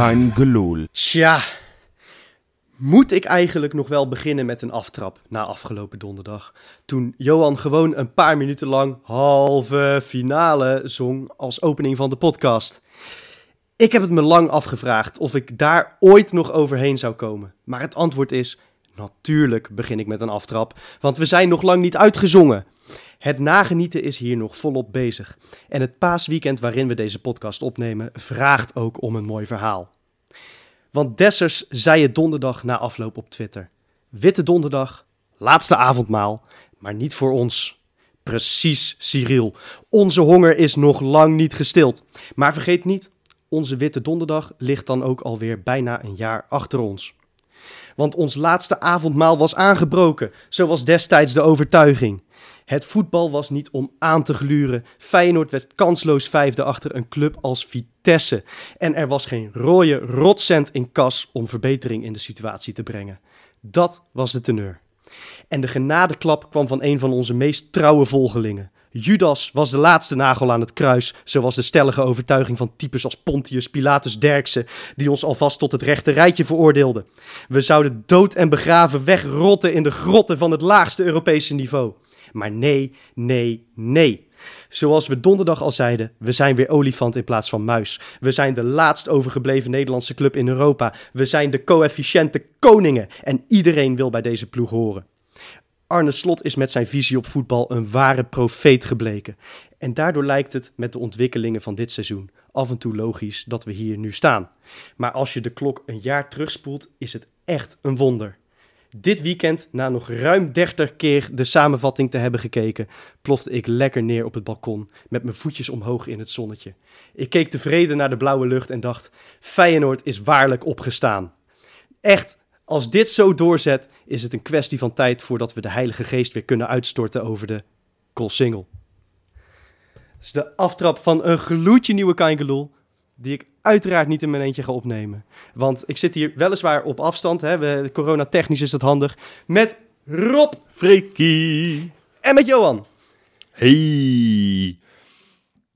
Gelul. Tja, moet ik eigenlijk nog wel beginnen met een aftrap na afgelopen donderdag? Toen Johan gewoon een paar minuten lang halve finale zong als opening van de podcast. Ik heb het me lang afgevraagd of ik daar ooit nog overheen zou komen. Maar het antwoord is: natuurlijk begin ik met een aftrap, want we zijn nog lang niet uitgezongen. Het nagenieten is hier nog volop bezig. En het paasweekend waarin we deze podcast opnemen vraagt ook om een mooi verhaal. Want Dessers zei het donderdag na afloop op Twitter. Witte donderdag, laatste avondmaal, maar niet voor ons. Precies, Cyril. Onze honger is nog lang niet gestild. Maar vergeet niet, onze Witte Donderdag ligt dan ook alweer bijna een jaar achter ons. Want ons laatste avondmaal was aangebroken, zoals destijds de overtuiging. Het voetbal was niet om aan te gluren. Feyenoord werd kansloos vijfde achter een club als Vitesse. En er was geen rode rotcent in kas om verbetering in de situatie te brengen. Dat was de teneur. En de genadeklap kwam van een van onze meest trouwe volgelingen. Judas was de laatste nagel aan het kruis, zoals de stellige overtuiging van types als Pontius Pilatus Derksen, die ons alvast tot het rechte rijtje veroordeelde. We zouden dood en begraven wegrotten in de grotten van het laagste Europese niveau. Maar nee, nee, nee. Zoals we donderdag al zeiden, we zijn weer olifant in plaats van muis. We zijn de laatst overgebleven Nederlandse club in Europa. We zijn de coëfficiënte koningen en iedereen wil bij deze ploeg horen. Arne Slot is met zijn visie op voetbal een ware profeet gebleken. En daardoor lijkt het met de ontwikkelingen van dit seizoen af en toe logisch dat we hier nu staan. Maar als je de klok een jaar terugspoelt, is het echt een wonder. Dit weekend, na nog ruim 30 keer de samenvatting te hebben gekeken, plofte ik lekker neer op het balkon met mijn voetjes omhoog in het zonnetje. Ik keek tevreden naar de blauwe lucht en dacht: Feyenoord is waarlijk opgestaan. Echt, als dit zo doorzet, is het een kwestie van tijd voordat we de Heilige Geest weer kunnen uitstorten over de Koolsingel. Dat is de aftrap van een gloedje nieuwe Kaingeloel, die ik uiteraard niet in mijn eentje ga opnemen. Want ik zit hier weliswaar op afstand, hè, we, corona-technisch is dat handig, met Rob Freekie. en met Johan. Hey.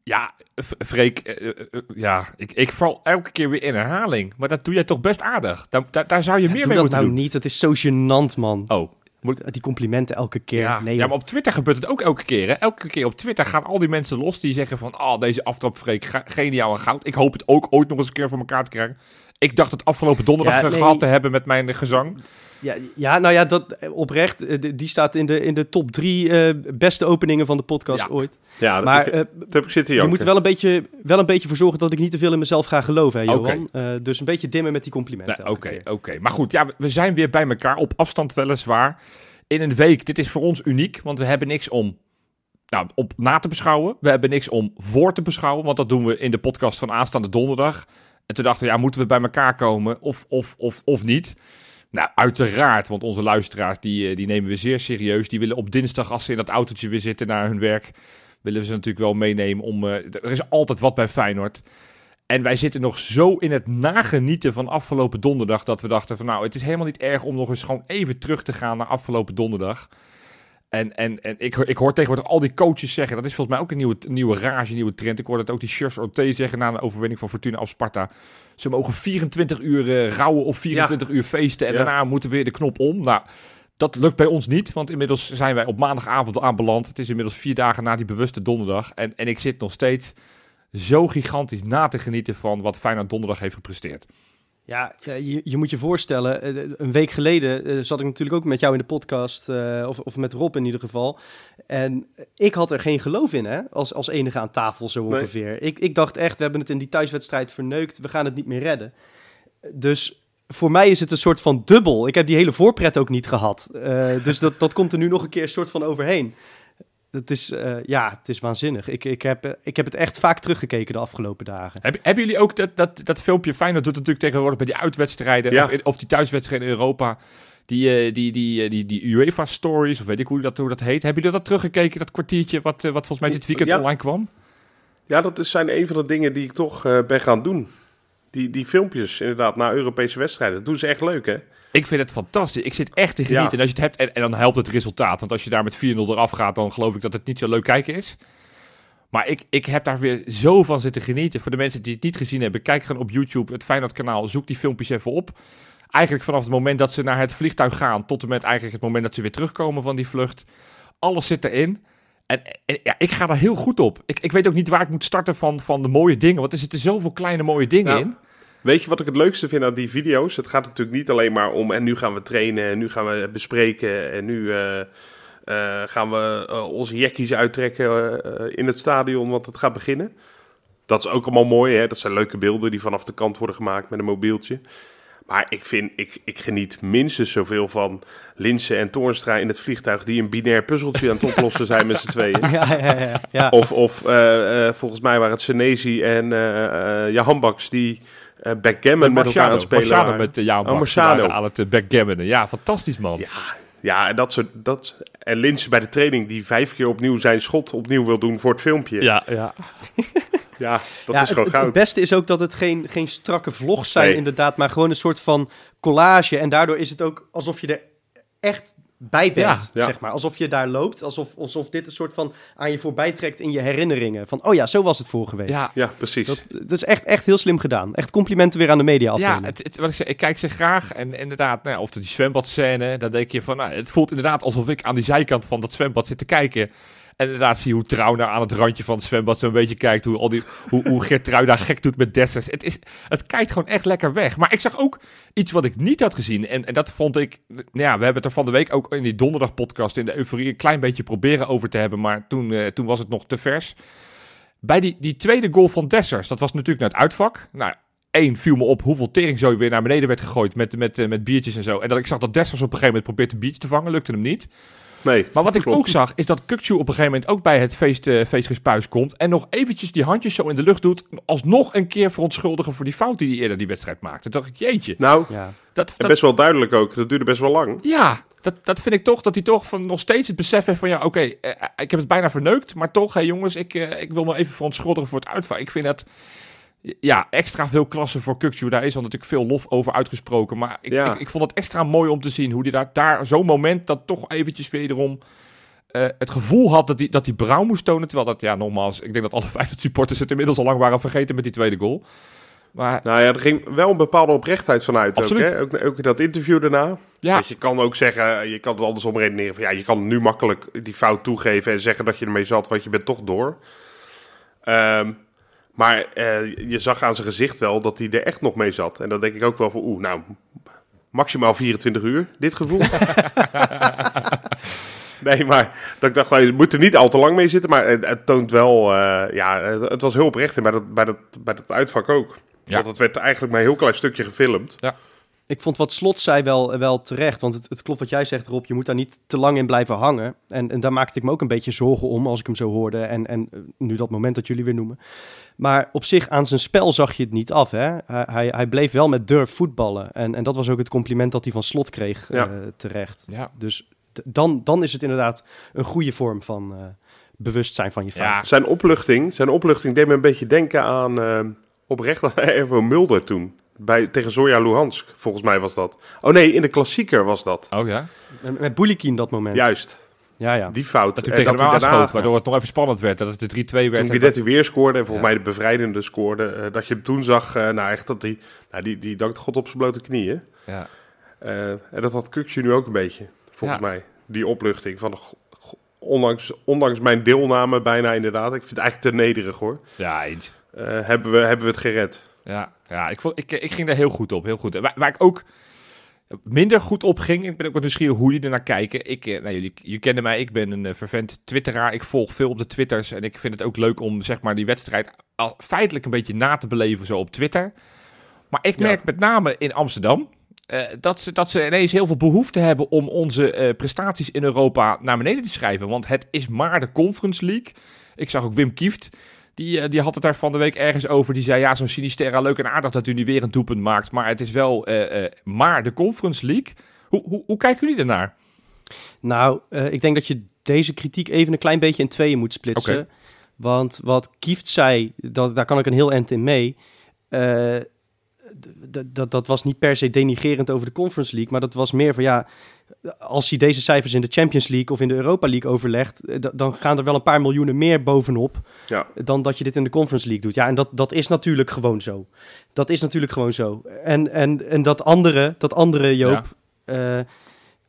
Ja, Freek, eh, eh, eh, ja, ik, ik val elke keer weer in herhaling. Maar dat doe jij toch best aardig. Daar, daar, daar zou je meer mee dat moeten nou doen. niet, het is zo gênant, man. Oh, moet, Die complimenten elke keer. ja. nee, ja, maar op Twitter gebeurt het ook elke keer. Hè? Elke keer op Twitter gaan al die mensen los die zeggen van... Oh, deze aftrap, Freek, geniaal en goud. Ik hoop het ook ooit nog eens een keer voor elkaar te krijgen. Ik dacht het afgelopen donderdag Ja, eh, nee. gehad te hebben met mijn eh, gezang. Ja, ja, nou ja, dat eh, oprecht. die- staat in de, in de top drie eh, beste openingen van de podcast Ja. ooit. Ja, dat, Maar ik, dat heb ik zitten je moet er wel een, beetje, wel een beetje voor zorgen dat ik niet te veel in mezelf ga geloven, hè. Johan. Eh, dus een beetje dimmen met die complimenten. Oké, oké. Maar goed, ja, we- we zijn weer bij elkaar op afstand weliswaar. In een week. Dit is voor ons uniek, want we hebben niks om nou, op na te beschouwen. We hebben niks om voor te beschouwen, want dat doen we in de podcast van aanstaande donderdag. En toen dachten we, ja, moeten we bij elkaar komen of, of, of, of niet? Nou, uiteraard, want onze luisteraars, die, eh, die nemen we zeer serieus. Die willen op dinsdag, als ze in dat autootje weer zitten naar hun werk, willen we ze natuurlijk wel meenemen om... eh, er is altijd wat bij Feyenoord. En wij zitten nog zo in het nagenieten van afgelopen donderdag dat we dachten van nou, het is helemaal niet erg om nog eens gewoon even terug te gaan naar afgelopen donderdag. En, en, en ik, hoor- ik hoor tegenwoordig al die coaches zeggen, dat is volgens mij ook een nieuwe, nieuwe rage, een nieuwe trend. Ik hoorde het ook die Shirts Orte zeggen na een overwinning van Fortuna op Sparta. Ze mogen 24 uur eh, rouwen of 24 uur feesten en Ja. daarna moeten we weer de knop om. Nou, dat lukt bij ons niet, want inmiddels zijn wij op maandagavond aanbeland. Het is inmiddels vier dagen na die bewuste donderdag. En, en ik zit nog steeds zo gigantisch na te genieten van wat Feyenoord donderdag heeft gepresteerd. Ja, je, je moet je voorstellen, eh, een week geleden eh, zat ik natuurlijk ook met jou in de podcast, eh, of, of met Rob in ieder geval. En ik had er geen geloof in, hè, als, als enige aan tafel zo Nee. ongeveer. Ik, ik dacht echt, we hebben het in die thuiswedstrijd verneukt, we gaan het niet meer redden. Dus voor mij is het een soort van dubbel. Ik heb die hele voorpret ook niet gehad. Eh, dus dat, dat komt er nu nog een keer een soort van overheen. Het is, eh, ja, het is waanzinnig. Ik, ik, heb, eh, ik heb het echt vaak teruggekeken de afgelopen dagen. Heb, hebben jullie ook dat, dat, dat filmpje? Feyenoord doet het natuurlijk tegenwoordig bij die uitwedstrijden Ja. of, in- of die thuiswedstrijden in Europa. Die, eh, die, die, die, die UEFA Stories, of weet ik hoe dat, hoe dat heet. Hebben jullie dat teruggekeken, dat kwartiertje wat, wat volgens mij dit weekend Ja. online kwam? Ja, dat is- zijn een van de dingen die ik toch eh, ben gaan doen. Die, die filmpjes, inderdaad, na Europese wedstrijden. Dat doen ze echt leuk, hè? Ik vind het fantastisch. Ik zit echt te genieten. Ja. En als je het hebt, en, en dan helpt het resultaat. Want als je daar met 4-0 eraf gaat, dan geloof ik dat het niet zo leuk kijken is. Maar ik, ik heb daar weer zo van zitten genieten. Voor de mensen die het niet gezien hebben, kijk gewoon op YouTube het Feyenoord-kanaal. Zoek die filmpjes even op. Eigenlijk vanaf het moment dat ze naar het vliegtuig gaan... tot en met eigenlijk het moment dat ze weer terugkomen van die vlucht. Alles zit erin. En, en ja, ik ga daar heel goed op. Ik, ik weet ook niet waar ik moet starten van, van de mooie dingen. Want er zitten zoveel kleine mooie dingen Nou, in. Weet je wat ik het leukste vind aan die video's? Het gaat natuurlijk niet alleen maar om en nu gaan we trainen en nu gaan we bespreken en nu eh, eh, gaan we eh, onze jekkies uittrekken in het stadion, want het gaat beginnen. Dat is ook allemaal mooi, hè? Dat zijn leuke beelden die vanaf de kant worden gemaakt met een mobieltje. Maar ik vind, ik, ik geniet minstens zoveel van Linse en Toornstra in het vliegtuig die een binair puzzeltje aan het oplossen zijn met z'n tweeën. Ja, ja, ja. ja. Of, of volgens mij waren het Senezi en Baks die eh backgammon met elkaar aan het spelen Marciano waren. met uh, Jaan Oh, aan het uh, backgammonen. Ja, fantastisch man. Ja, ja en, dat soort, dat, en Linse bij de training die vijf keer opnieuw zijn schot opnieuw wil doen voor het filmpje. Ja, ja. ja. dat Ja, is het, gewoon het, goud. het beste is ook dat het geen, geen strakke vlogs zijn, Nee. inderdaad, maar gewoon een soort van collage. En daardoor is het ook alsof je er echt bij bent, Ja, ja. zeg maar. Alsof je daar loopt, alsof, alsof dit een soort van aan je voorbij trekt in je herinneringen. Van, oh ja, zo was het vorige week. ja. Ja, precies. Dat, dat is echt, echt heel slim gedaan. Echt complimenten weer aan de media Ja, het, het- wat ik, zeg, ik kijk ze graag. En inderdaad, nou, ja, of die zwembadscène, dan denk je van, nou, het voelt inderdaad alsof ik aan die zijkant van dat zwembad zit te kijken. En inderdaad zie je hoe Trouw nou aan het randje van het zwembad zo'n beetje kijkt. Hoe, al die, hoe, hoe daar gek doet met Dessers. Het, is, het kijkt gewoon echt lekker weg. Maar ik zag ook iets wat ik niet had gezien. En, en dat vond ik... Nou ja, we hebben het er van de week ook in die donderdag podcast in de euforie een klein beetje proberen over te hebben. Maar toen, eh, toen was het nog te vers. Bij die, die tweede goal van Dessers, dat was natuurlijk naar het uitvak. Nou, één viel me op hoeveel teringzooi weer naar beneden werd gegooid met, met, eh, met biertjes en zo. En dat ik zag dat Dessers op een gegeven moment probeert een biertje te vangen, lukte hem niet. Nee, Maar wat ik klopt. ook zag, is dat Kukcu op een gegeven moment ook bij het feest, eh feestgespuis komt. En nog eventjes die handjes zo in de lucht doet. Alsnog een keer verontschuldigen voor die fout die hij eerder die wedstrijd maakte. Toen dacht ik, jeetje. Nou, Ja. Dat, en dat, best wel duidelijk ook. Dat duurde best wel lang. ja, dat, dat vind ik toch, dat hij toch van nog steeds het besef heeft van... Ja, oké, eh, ik heb het bijna verneukt. Maar toch, hé jongens, ik, eh, ik wil me even verontschuldigen voor het uitval. Ik vind dat... Ja, extra veel klassen voor Kukcu. Daar is al natuurlijk veel lof over uitgesproken. Maar ik, Ja. ik, ik vond het extra mooi om te zien hoe hij daar, daar zo'n moment... dat toch eventjes wederom eh, het gevoel had dat hij, dat hij brouw moest tonen. Terwijl dat, ja, nogmaals, ik denk dat alle Feyenoord supporters het inmiddels al lang waren vergeten met die tweede goal. Maar Nou ja, er ging wel een bepaalde oprechtheid vanuit. Ook, Absoluut. hè? Ook, ook dat interview daarna. ja, Want je kan ook zeggen, je kan het andersom redeneren. Van, ja, je kan nu makkelijk die fout toegeven en zeggen dat je ermee zat, want je bent toch door. Ehm, maar eh, je zag aan zijn gezicht wel dat hij er echt nog mee zat. En dan denk ik ook wel van, oeh, nou, maximaal 24 uur, dit gevoel. nee, maar dat ik dacht, nou, je moet er niet al te lang mee zitten. Maar het, het toont wel, eh, ja, het, het was heel oprecht. Bij dat, bij dat, bij dat uitvak ook. Ja. Want het werd eigenlijk maar een heel klein stukje gefilmd. Ik vond wat Slot zei wel, wel terecht. Want het, het klopt wat jij zegt, Rob. Je moet daar niet te lang in blijven hangen. En, en daar maakte ik me ook een beetje zorgen om als ik hem zo hoorde. En, en eh, nu dat moment dat jullie weer noemen. Maar op zich, aan zijn spel zag je het niet af. Hè? Hij, hij, hij bleef wel met durf voetballen. En, en dat was ook het compliment dat hij van Slot kreeg Ja. eh, terecht. ja. Dus dan, dan is het inderdaad een goede vorm van eh, bewustzijn van je fout. Ja. Zijn opluchting, zijn opluchting deed me een beetje denken aan eh, oprecht aan Erwin Mulder toen. Bij, tegen Zoya Luhansk, volgens mij was dat. Oh nee, in de klassieker was dat. Oh ja. Met, met Boulikin dat moment. Juist, Ja, ja. die fout. Dat hij tegen waardoor het nog even spannend werd. Dat het de 3-2 werd. Toen En Guidetti weer scoorde en volgens Ja. mij de bevrijdende scoorde. eh, dat je hem toen zag, eh, nou echt dat hij, nou, die, die dankte God op zijn blote knieën. Ja. Eh, en dat had Kukje nu ook een beetje, volgens Ja. mij. Die opluchting van, ondanks, ondanks mijn deelname bijna inderdaad. Ik vind het eigenlijk te nederig hoor. ja, eens. Eh, hebben, we, hebben we het gered. Ja, ja ik, vond, ik, ik ging daar heel goed op. Heel goed. Waar, waar ik ook minder goed op ging, ik ben ook wat nieuwsgierig hoe jullie er naar kijken. Ik, eh, nou, jullie, jullie kennen mij, ik ben een eh, vervent twitteraar. Ik volg veel op de twitters en ik vind het ook leuk om zeg maar, die wedstrijd al, feitelijk een beetje na te beleven zo op Twitter. Maar ik Ja. merk met name in Amsterdam eh, dat, ze, dat ze ineens heel veel behoefte hebben om onze prestaties in Europa naar beneden te schrijven. Want het is maar de Conference League. Ik zag ook Wim Kieft, die, eh, die had het daar van de week ergens over. Die zei, ja, zo'n Sinisterra, leuk en aardig dat u nu weer een doelpunt maakt. Maar het is wel eh, eh, maar de Conference League. Hoe, hoe, hoe kijken jullie ernaar? Nou, ik denk dat je deze kritiek even een klein beetje in tweeën moet splitsen. Want wat Kieft zei, dat, daar kan ik een heel eind in mee. Dat, dat was niet per se denigerend over de Conference League, maar dat was meer van ja, als hij deze cijfers in de Champions League of in de Europa League overlegt, eh, dan gaan er wel een paar miljoenen meer bovenop Ja. dan dat je dit in de Conference League doet. Ja, en dat, dat is natuurlijk gewoon zo. Dat is natuurlijk gewoon zo. En, en, en dat andere, dat andere Joop, eh,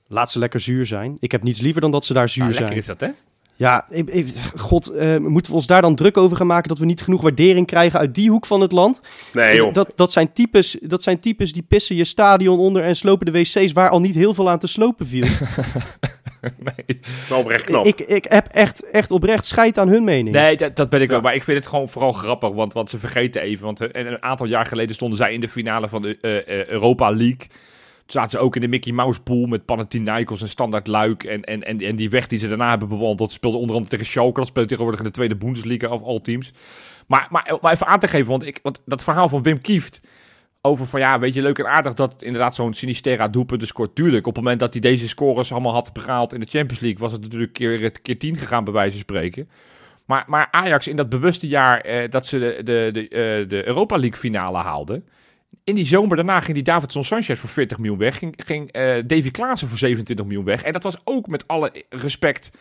laat ze lekker zuur zijn. Ik heb niets liever dan dat ze daar zuur Nou, zijn. lekker is dat, hè? Ja, god, eh, moeten we ons daar dan druk over gaan maken dat we niet genoeg waardering krijgen uit die hoek van het land? Nee joh. Dat, dat, zijn types, dat zijn types die pissen je stadion onder en slopen de wc's waar al niet heel veel aan te slopen viel. Nee, Wel oprecht knap. ik, ik heb echt, echt oprecht scheid aan hun mening. nee dat, dat ben ik wel. Ja. Maar ik vind het gewoon vooral grappig, want, want ze vergeten even. Want eh, een aantal jaar geleden stonden zij in de finale van de eh, eh, Europa League. Zaten ze ook in de Mickey Mouse pool met Panathinaikos en Standard Luik. En, en, en, en die weg die ze daarna hebben bewandeld, speelde onder andere tegen Schalke. Dat speelt tegenwoordig in de tweede Bundesliga of al teams. Maar, maar, maar even aan te geven, want, ik, want dat verhaal van Wim Kieft... over van ja, weet je, leuk en aardig dat inderdaad zo'n Sinistera doelpunten scoort. Tuurlijk, op het moment dat hij deze scores allemaal had behaald in de Champions League... was het natuurlijk keer, keer tien gegaan, bij wijze van spreken. Maar, maar Ajax in dat bewuste jaar eh, dat ze de, de, de, eh, de Europa League finale haalden... In die zomer daarna ging die Davidson Sanchez voor 40 miljoen weg. Ging, ging eh, Davy Klaassen voor 27 miljoen weg. En dat was ook met alle respect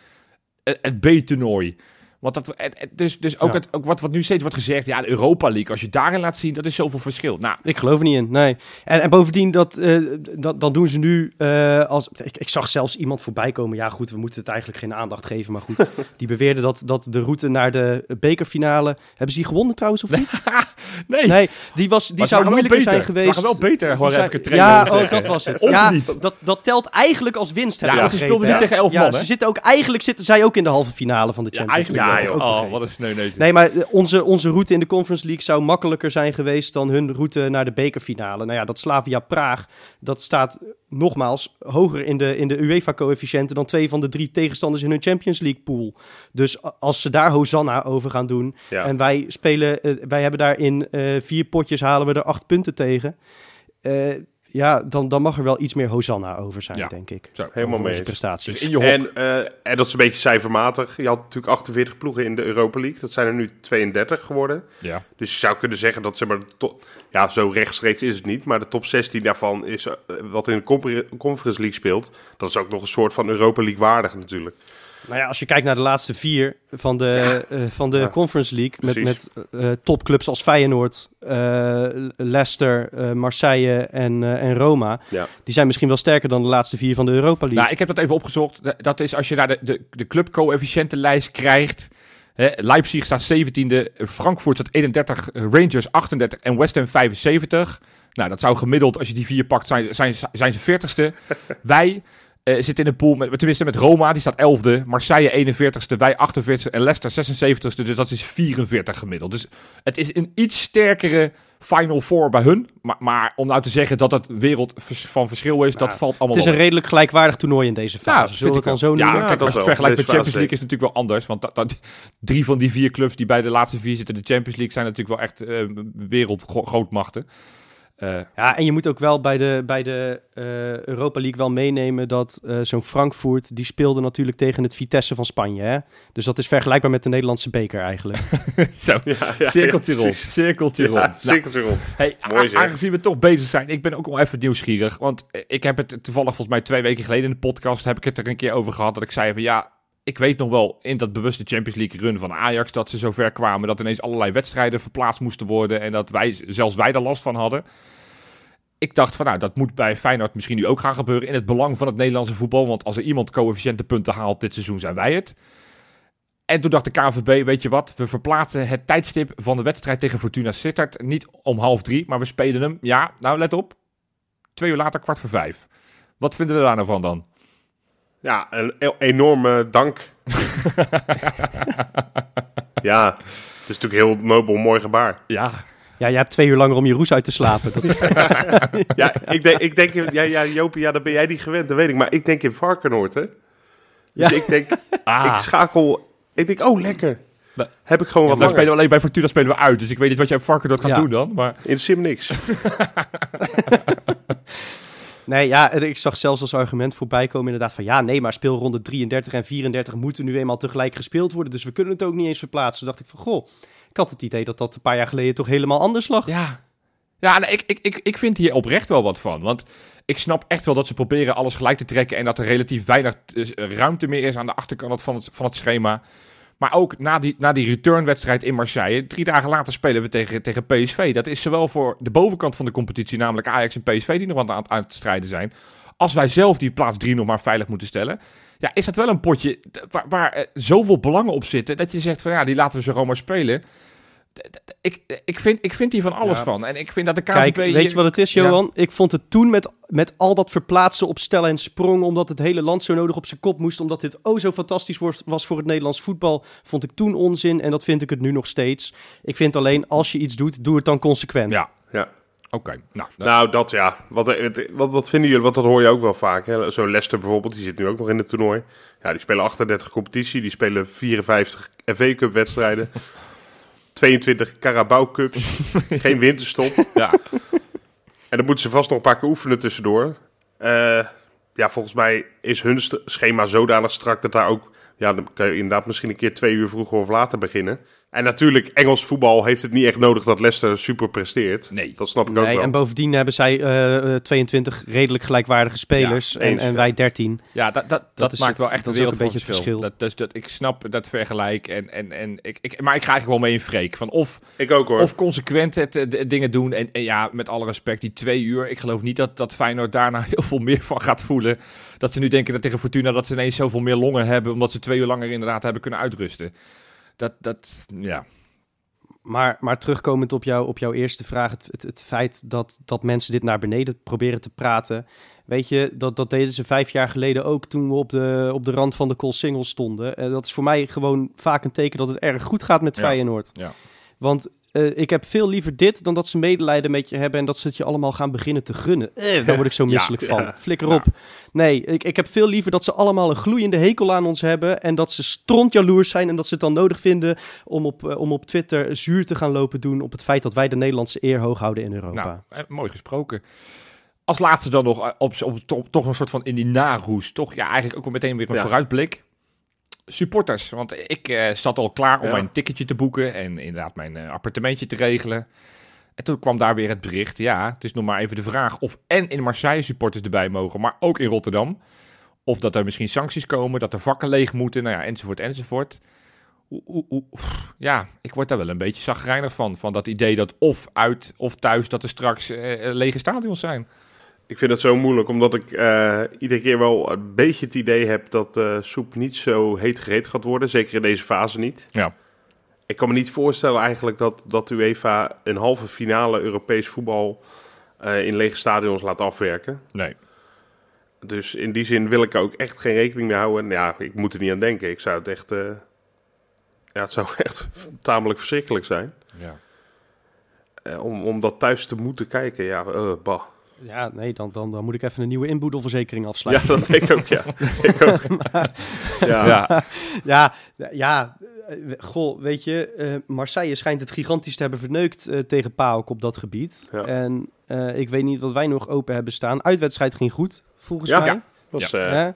eh, het B-toernooi. Want dat, het- het- dus, dus ook, Ja. het, ook wat, wat nu steeds wordt gezegd, ja, de Europa League, als je daarin laat zien, dat is zoveel verschil. Nou, Ik geloof er niet in, nee. En, en bovendien, dat, eh, dat, dan doen ze nu eh, als... Ik, ik zag zelfs iemand voorbij komen. Ja goed, we moeten het eigenlijk geen aandacht geven, maar goed. die beweerde dat, dat de route naar de bekerfinale... Hebben ze die gewonnen trouwens, of niet? nee. Nee, die, was, die ze zou moeilijker zijn Ze geweest. waren wel beter, hoor, heb ik het Ja, oh, dat was het. Ja, niet. Dat, dat telt eigenlijk als winst. Ja, want ze speelden niet hè? tegen elf ja, man, ze hè? zitten ook, eigenlijk zitten zij ook in de halve finale van de Ja, Champions League. Ja, Oh, begrepen. wat een sneuneus. Nee, maar eh, onze, onze route in de Conference League zou makkelijker zijn geweest dan hun route naar de bekerfinale. Nou ja, dat Slavia Praag, dat staat nogmaals hoger in de, in de UEFA-coëfficiënten dan twee van de drie tegenstanders in hun Champions League pool. Dus als ze daar Hosanna over gaan doen Ja. en wij spelen, eh, wij hebben daar in eh, vier potjes halen we er acht punten tegen. Eh, ja, dan, dan mag er wel iets meer Hosanna over zijn, Ja. denk ik. Zo. Helemaal mee prestaties. Dus in je hok. En, eh, en dat is een beetje cijfermatig. Je had natuurlijk 48 ploegen in de Europa League. Dat zijn er nu 32 geworden. ja. Dus je zou kunnen zeggen dat ze maar de top... Ja, zo rechtstreeks is het niet. Maar de top 16 daarvan is eh, wat in de Conference League speelt. Dat is ook nog een soort van Europa League waardig natuurlijk. Nou ja, als je kijkt naar de laatste vier van de, eh, van de Ja. Conference League... met, Precies. met eh, topclubs als Feyenoord, eh, Leicester, eh, Marseille en, eh, en Roma... Ja. die zijn misschien wel sterker dan de laatste vier van de Europa League. Nou, ik heb dat even opgezocht. Da- Dat is als je naar de, de, de clubcoëfficiëntenlijst krijgt. Hè, Leipzig staat 17e, Frankfurt staat 31, Rangers 38 en West Ham 75. Nou, dat zou gemiddeld, als je die vier pakt, zijn, zijn, zijn ze 40ste. Wij eh, zitten in een pool, met, tenminste met Roma, die staat 11e, Marseille 41ste, wij 48ste en Leicester 76ste. Dus dat is 44 gemiddeld. Dus het is een iets sterkere Final Four bij hun. Maar, maar om nou te zeggen dat het wereld van verschil is, dat valt allemaal het is een redelijk gelijkwaardig toernooi in deze fase. Ja, Zullen we het dan zo Ja, noemen? Ja, kijk, als je het vergelijkt met Champions League is het natuurlijk wel anders. Want dat, dat, drie van die vier clubs die bij de laatste vier zitten in de Champions League zijn natuurlijk wel echt eh wereldgrootmachten. Eh Ja, en je moet ook wel bij de, bij de eh, Europa League wel meenemen dat eh, zo'n Frankfurt, die speelde natuurlijk tegen het Vitesse van Spanje. Hè? Dus dat is vergelijkbaar met de Nederlandse beker eigenlijk. zo, Ja, ja, cirkeltje ja, rond, cirkeltje Nou, cirkeltje rond. Hey, Mooi a- zeg. aangezien we toch bezig zijn, ik ben ook wel even nieuwsgierig. Want ik heb het toevallig volgens mij twee weken geleden in de podcast, heb ik het er een keer over gehad, dat ik zei van ja, ik weet nog wel in dat bewuste Champions League run van Ajax, dat ze zover kwamen dat ineens allerlei wedstrijden verplaatst moesten worden en dat wij, zelfs wij er last van hadden. Ik dacht van nou, dat moet bij Feyenoord misschien nu ook gaan gebeuren in het belang van het Nederlandse voetbal, want als er iemand coëfficiëntenpunten haalt dit seizoen zijn wij het. En toen dacht de KVB, weet je wat, we verplaatsen het tijdstip van de wedstrijd tegen Fortuna Sittard niet om half drie, maar we spelen hem, ja, nou let op, twee uur later kwart voor vijf. Wat vinden we daar nou van dan? Ja, een e- enorme dank. ja, het is natuurlijk heel nobel, mooi gebaar. Ja, Ja, je hebt twee uur langer om je roes uit te slapen. Dat, Ja, ik denk, ik denk in- ja, ja, Jopie, ja, dan ben jij niet gewend, dat weet ik. Maar ik denk in Varkenoord, hè. Dus Ja. ik denk, ah, ik schakel, ik denk, oh, lekker. Maar- Heb ik gewoon ja, wat maar spelen we alleen bij Fortuna spelen we uit, dus ik weet niet wat jij Varkenoord gaat Ja. doen dan, maar... In sim niks. nee, ja, ik zag zelfs als argument voorbij komen inderdaad van... ja, nee, maar speelronde 33 en 34 moeten nu eenmaal tegelijk gespeeld worden... dus we kunnen het ook niet eens verplaatsen. Toen dacht ik van, goh, ik had het idee dat dat een paar jaar geleden toch helemaal anders lag. Ja, Ja, nou, ik, ik, ik, ik vind hier oprecht wel wat van. Want ik snap echt wel dat ze proberen alles gelijk te trekken. En dat er relatief weinig eh, ruimte meer is aan de achterkant van het, van het schema. Maar ook na die, na die returnwedstrijd in Marseille. Drie dagen later spelen we tegen, tegen PSV. Dat is zowel voor de bovenkant van de competitie, namelijk Ajax en PSV, die nog aan, aan, aan het strijden zijn. Als wij zelf die plaats 3 nog maar veilig moeten stellen. Ja, is dat wel een potje waar, waar eh, zoveel belangen op zitten. Dat je zegt van ja, die laten we zo gewoon maar spelen. Ik, ik, vind, ik vind hier van alles Ja. van. En ik vind dat de KVB... Kijk, weet je wat het is, Ja. Johan? Ik vond het toen met, met al dat verplaatsen op stellen en sprongen, omdat het hele land zo nodig op zijn kop moest, omdat dit oh zo fantastisch was, was voor het Nederlands voetbal, vond ik toen onzin en dat vind ik het nu nog steeds. Ik vind alleen, als je iets doet, doe het dan consequent. Ja, Oké. Nou, dat- Nou, dat ja. Wat, het- wat, wat vinden jullie? Want dat hoor je ook wel vaak. hè. Zo Leicester bijvoorbeeld, die zit nu ook nog in het toernooi. Ja, die spelen 38 competitie. Die spelen 54 FA Cup wedstrijden. 22 Carabao Cups. geen winterstop. ja. En dan moeten ze vast nog een paar keer oefenen tussendoor. Eh, ja, volgens mij is hun schema zodanig strak dat daar ook... Ja, dan kan je inderdaad misschien een keer twee uur vroeger of later beginnen. En natuurlijk, Engels voetbal heeft het niet echt nodig dat Leicester super presteert. Nee. Dat snap ik ook Nee, wel. en bovendien hebben zij eh, eh, 22 redelijk gelijkwaardige spelers Ja, en, eens, en ja. wij 13. Ja, dat, dat, dat, maakt het- wel echt een wereld een van beetje het verschil. Dat, dus dat, ik snap dat vergelijk. En, en, en ik, ik, maar ik ga eigenlijk wel mee in Freek. Van of, Ik ook hoor. of consequent het, eh, de dingen doen. En, en ja, met alle respect, die twee uur. Ik geloof niet dat, dat Feyenoord daarna heel veel meer van gaat voelen. Dat ze nu denken dat tegen Fortuna dat ze ineens zoveel meer longen hebben. Omdat ze twee uur langer inderdaad hebben kunnen uitrusten. Dat, dat, ja. Maar, maar terugkomend op, jou, op jouw eerste vraag, het, het, het feit dat, dat mensen dit naar beneden proberen te praten. Weet je, dat, dat deden ze vijf jaar geleden ook toen we op de, op de rand van de Koolsingel stonden. Eh, dat is voor mij gewoon vaak een teken dat het erg goed gaat met Ja, Feyenoord. ja. Want eh, ik heb veel liever dit dan dat ze medelijden met je hebben en dat ze het je allemaal gaan beginnen te gunnen. Eh, daar word ik zo Ja, misselijk van. ja. Flikker Ja. op. Nee, ik, ik heb veel liever dat ze allemaal een gloeiende hekel aan ons hebben en dat ze strontjaloers zijn en dat ze het dan nodig vinden om op, eh, om op Twitter zuur te gaan lopen doen op het feit dat wij de Nederlandse eer hoog houden in Europa. Nou, mooi gesproken. Als laatste dan nog op, op, to- toch een soort van in die naroes. Toch ja, eigenlijk ook meteen weer een vooruitblik. Supporters. Want ik eh, zat al klaar om Ja. mijn ticketje te boeken. En inderdaad mijn eh, appartementje te regelen. En toen kwam daar weer het bericht. Ja, het is nog maar even de vraag of en in Marseille supporters erbij mogen. Maar ook in Rotterdam. Of dat er misschien sancties komen. Dat er vakken leeg moeten. Nou ja, enzovoort, enzovoort. Ja, ik word daar wel een beetje zagrijnig van. Van dat idee dat of uit of thuis dat er straks eh, lege stadions zijn. Ik vind het zo moeilijk, omdat ik eh, iedere keer wel een beetje het idee heb dat eh soep niet zo heet gereed gaat worden. Zeker in deze fase niet. Ja. Ik kan me niet voorstellen eigenlijk dat, dat UEFA een halve finale Europees voetbal eh, in lege stadions laat afwerken. Nee. Dus in die zin wil ik er ook echt geen rekening mee houden. En Ja, ik moet er niet aan denken. Ik zou het echt... ja, het zou echt tamelijk verschrikkelijk zijn. Ja. Om, om dat thuis te moeten kijken, ja, bah. Ja, nee, dan, dan, dan moet ik even een nieuwe inboedelverzekering Ja, afsluiten. dat denk ik ook, ja. ik ook. Ja, Ja. Ja, ja, eh, goh, weet je, eh, Marseille schijnt het gigantisch te hebben verneukt eh, tegen PAOK op dat gebied. Ja. En eh, ik weet niet wat wij nog open hebben staan. Uitwedstrijd ging goed, volgens Ja, mij. ja. dat eh, Hè?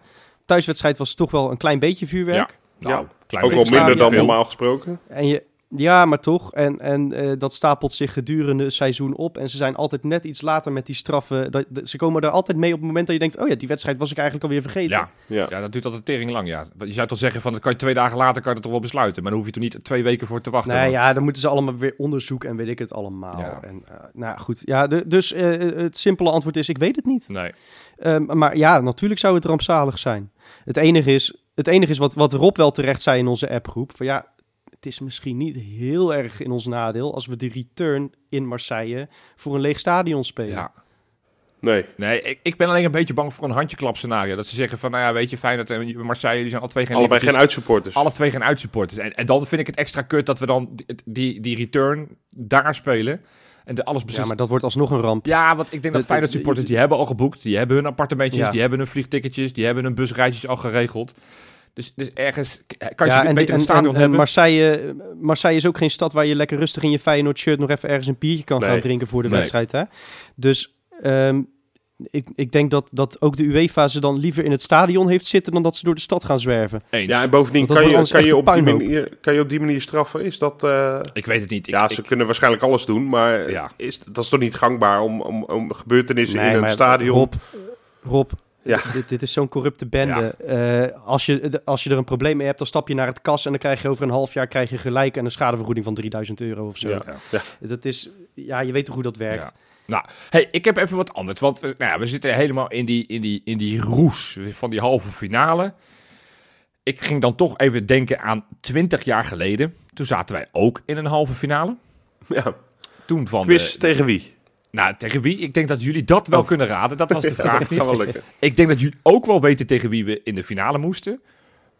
Thuiswedstrijd was toch wel een klein beetje vuurwerk. Nou, Ja. klein ook wel minder dan veel. normaal gesproken. En je, ja, maar toch. En, en eh, dat stapelt zich gedurende het seizoen op. En ze zijn altijd net iets later met die straffen. Dat, dat- ze komen er altijd mee op het moment dat je denkt... oh ja, die wedstrijd was ik eigenlijk alweer vergeten. Ja. Ja. ja, dat duurt altijd tering lang, ja. Je zou toch zeggen van, dat kan je twee dagen later kan je dat toch wel besluiten. Maar dan hoef je toch niet twee weken voor te wachten. Nee, ja, dan moeten ze allemaal weer onderzoek en weet ik het allemaal. Ja. En, eh, nou goed, ja, de- dus eh, het simpele antwoord is, ik weet het niet. Nee. Ehm, maar ja, natuurlijk zou het rampzalig zijn. Het enige is, het enige is wat, wat Rob wel terecht zei in onze appgroep. Van ja, het is misschien niet heel erg in ons nadeel als we de return in Marseille voor een leeg stadion spelen. Ja. Nee. Nee, ik, ik ben alleen een beetje bang voor een handjeklap scenario. Dat ze zeggen van, nou ja, weet je, Feyenoord en Marseille, die zijn alle twee geen Allebei geen uitsupporters. Alle twee geen uitsupporters. En, en dan vind ik het extra kut dat we dan die, die, die return daar spelen. En de alles. Ja, maar dat wordt alsnog een ramp. Ja, want ik denk dat Feyenoord de- supporters, die hebben al geboekt. Die hebben hun appartementjes, Ja. die hebben hun vliegticketjes, die hebben hun busreisjes al geregeld. Dus, dus ergens kan je ja, en, beter en, een stadion en- en hebben. Marseille, Marseille is ook geen stad waar je lekker rustig in je Feyenoord shirt nog even ergens een biertje kan Nee. gaan drinken voor de Nee. wedstrijd. Hè? Dus ehm, ik, ik denk dat, dat ook de UEFA ze dan liever in het stadion heeft zitten dan dat ze door de stad gaan zwerven. Eens. Ja, en bovendien kan je, kan, je op die manier, kan je op die manier straffen. Is dat... eh, ik weet het niet. Ja, ik- ze kunnen waarschijnlijk alles doen, maar Ja. is, dat is toch niet gangbaar om, om, om gebeurtenissen Nee, in een maar stadion... Rob, Rob Ja. dit, dit is zo'n corrupte bende. Eh, als, je, als je er een probleem mee hebt, dan stap je naar het kas en dan krijg je over een half jaar krijg je gelijk en een schadevergoeding van 3000 euro of zo. Ja. Ja. Dat is, ja, je weet toch hoe dat werkt. Ja. Nou, hey, ik heb even wat anders. Want we, nou ja, we zitten helemaal in die, in, die, in die roes van die halve finale. Ik ging dan toch even denken aan 20 jaar geleden. Toen zaten wij ook in een halve finale. Ja. Toen van Quiz de- tegen wie? Nou, tegen wie? Ik denk dat jullie dat wel Oh. kunnen raden. Dat was de vraag Dat niet. gaat wel lukken. Ik denk dat jullie ook wel weten tegen wie we in de finale moesten.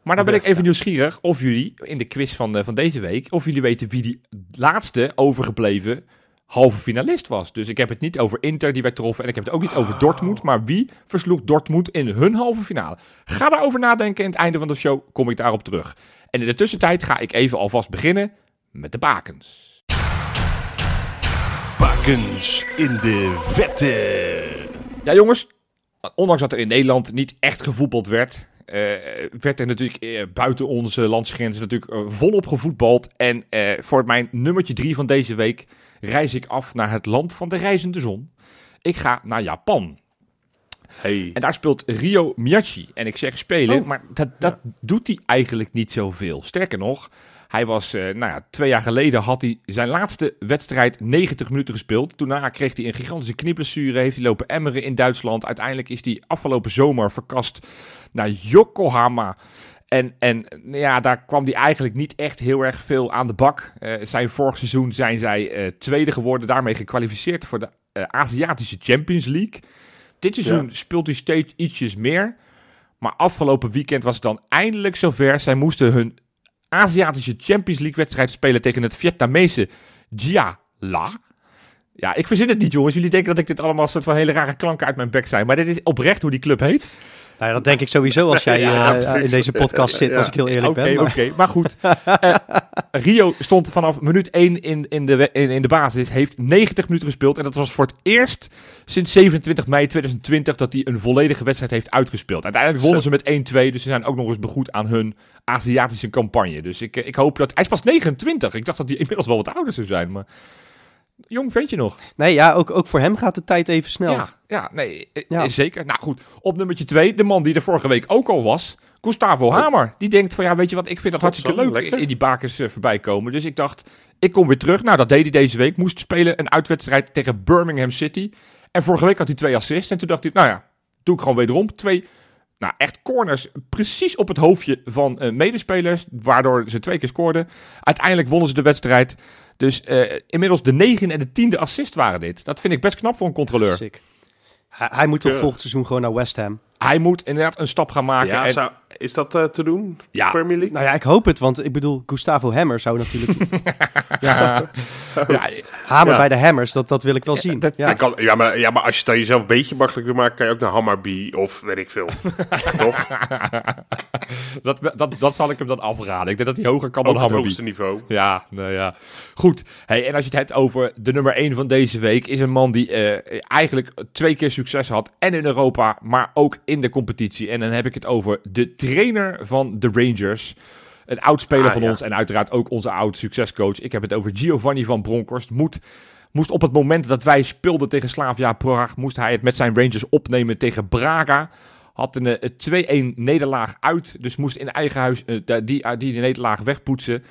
Maar dan ben ik even nieuwsgierig of jullie in de quiz van, eh, van deze week, of jullie weten wie die laatste overgebleven halve finalist was. Dus ik heb het niet over Inter die wij troffen en ik heb het ook niet over Dortmund, maar wie versloeg Dortmund in hun halve finale? Ga daarover nadenken en aan het einde van de show kom ik daarop terug. En in de tussentijd ga ik even alvast beginnen met de bakens. In de vette. Ja, jongens, ondanks dat er in Nederland niet echt gevoetbald werd, eh, werd er natuurlijk eh, buiten onze landsgrenzen natuurlijk eh, volop gevoetbald. En voor mijn nummertje drie van deze week reis ik af naar het land van de reizende zon. Ik ga naar Japan. Hey. En daar speelt Rio Miyachi. En ik zeg spelen, Oh. maar dat, dat doet hij eigenlijk niet zoveel. Sterker nog, hij was, eh, nou ja, twee jaar geleden had hij zijn laatste wedstrijd 90 minuten gespeeld. Daarna kreeg hij een gigantische knieblessure, heeft hij lopen emmeren in Duitsland. Uiteindelijk is hij afgelopen zomer verkast naar Yokohama. En, en ja, daar kwam hij eigenlijk niet echt heel erg veel aan de bak. Eh, zijn vorig seizoen zijn zij eh, tweede geworden, daarmee gekwalificeerd voor de Aziatische Champions League. Dit seizoen Ja. speelt hij steeds ietsjes meer. Maar afgelopen weekend was het dan eindelijk zover. Zij moesten hun Aziatische Champions League wedstrijd spelen tegen het Vietnamese Gia La. Ja, ik verzin het niet, jongens. Jullie denken dat ik dit allemaal soort van hele rare klanken uit mijn bek zijn. Maar dit is oprecht hoe die club heet. Nou dat denk ik sowieso als jij Ja, eh, in deze podcast zit, als ik heel eerlijk Oké, ben. oké. Maar- Maar goed. Eh, Rio stond vanaf minuut 1 in, in, de, in, in de basis. Heeft 90 minuten gespeeld. En dat was voor het eerst sinds 27 mei 2020 dat hij een volledige wedstrijd heeft uitgespeeld. Uiteindelijk wonnen ze met 1-2. Dus ze zijn ook nog eens begoed aan hun Aziatische campagne. Dus ik, eh, ik hoop dat... Hij is pas 29. Ik dacht dat hij inmiddels wel wat ouder zou zijn. Maar jong vent je nog. Nee, ja, ook, ook voor hem gaat de tijd even snel. Ja, ja nee, eh, Ja. zeker. Nou goed, op nummertje 2, de man die er vorige week ook al was, Gustavo Hamer. Die denkt van ja, weet je wat, ik vind dat hartstikke leuk lekker. in die bakens eh, voorbij komen. Dus ik dacht, ik kom weer terug. Nou, dat deed hij deze week. Moest spelen een uitwedstrijd tegen Birmingham City. En vorige week had hij twee assists. En toen dacht hij, nou ja, doe ik gewoon wederom. Twee, nou echt corners, precies op het hoofdje van eh, medespelers. Waardoor ze twee keer scoorden. Uiteindelijk wonnen ze de wedstrijd. Dus eh, inmiddels de negende en de tiende assist waren dit. Dat vind ik best knap voor een controleur. Sick. Hij, hij moet toch volgend seizoen gewoon naar West Ham. Hij moet inderdaad een stap gaan maken. Ja, en, zou, is dat eh, te doen? Ja. Premier League? Nou ja, ik hoop het, want ik bedoel, Gustavo Hammer zou natuurlijk... ja, ja, Hamer Ja. bij de Hammers, dat, dat wil ik wel zien. dat- ja. Ja, kan, ja, maar, ja, maar als je het dan jezelf een beetje makkelijk wil maken, kan je ook naar Hammarby of weet ik veel. Toch? dat, dat, dat zal ik hem dan afraden. Ik denk dat hij hoger kan Ook dan het Hammerby. hoogste niveau. Ja, nou ja. Goed. Hey, en als je het hebt over de nummer 1 van deze week, is een man die eh, eigenlijk twee keer succes had. En in Europa, maar ook in de competitie. En dan heb ik het over de trainer van de Rangers. Een oud speler Ah, van ja. ons en uiteraard ook onze oud succescoach. Ik heb het over Giovanni van Bronckhorst. Moet, moest op het moment dat wij speelden tegen Slavia Praag, moest hij het met zijn Rangers opnemen tegen Braga. Had een eh, 2-1 nederlaag uit, dus moest in eigen huis eh, die, die, die nederlaag wegpoetsen.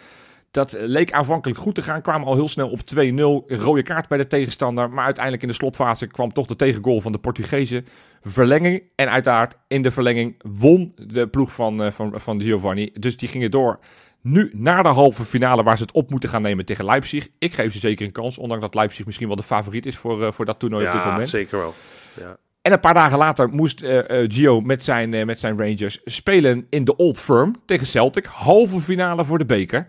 Dat leek aanvankelijk goed te gaan, kwamen al heel snel op 2-0. Rode kaart bij de tegenstander, maar uiteindelijk in de slotfase kwam toch de tegengoal van de Portugezen. Verlenging en uiteraard in de verlenging won de ploeg van, eh, van, van Giovanni. Dus die gingen door nu naar de halve finale waar ze het op moeten gaan nemen tegen Leipzig. Ik geef ze zeker een kans, ondanks dat Leipzig misschien wel de favoriet is voor, eh, voor dat toernooi op dit Ja, moment. zeker wel. Ja. En een paar dagen later moest eh, Gio met zijn, met zijn Rangers spelen in de Old Firm tegen Celtic. Halve finale voor de beker.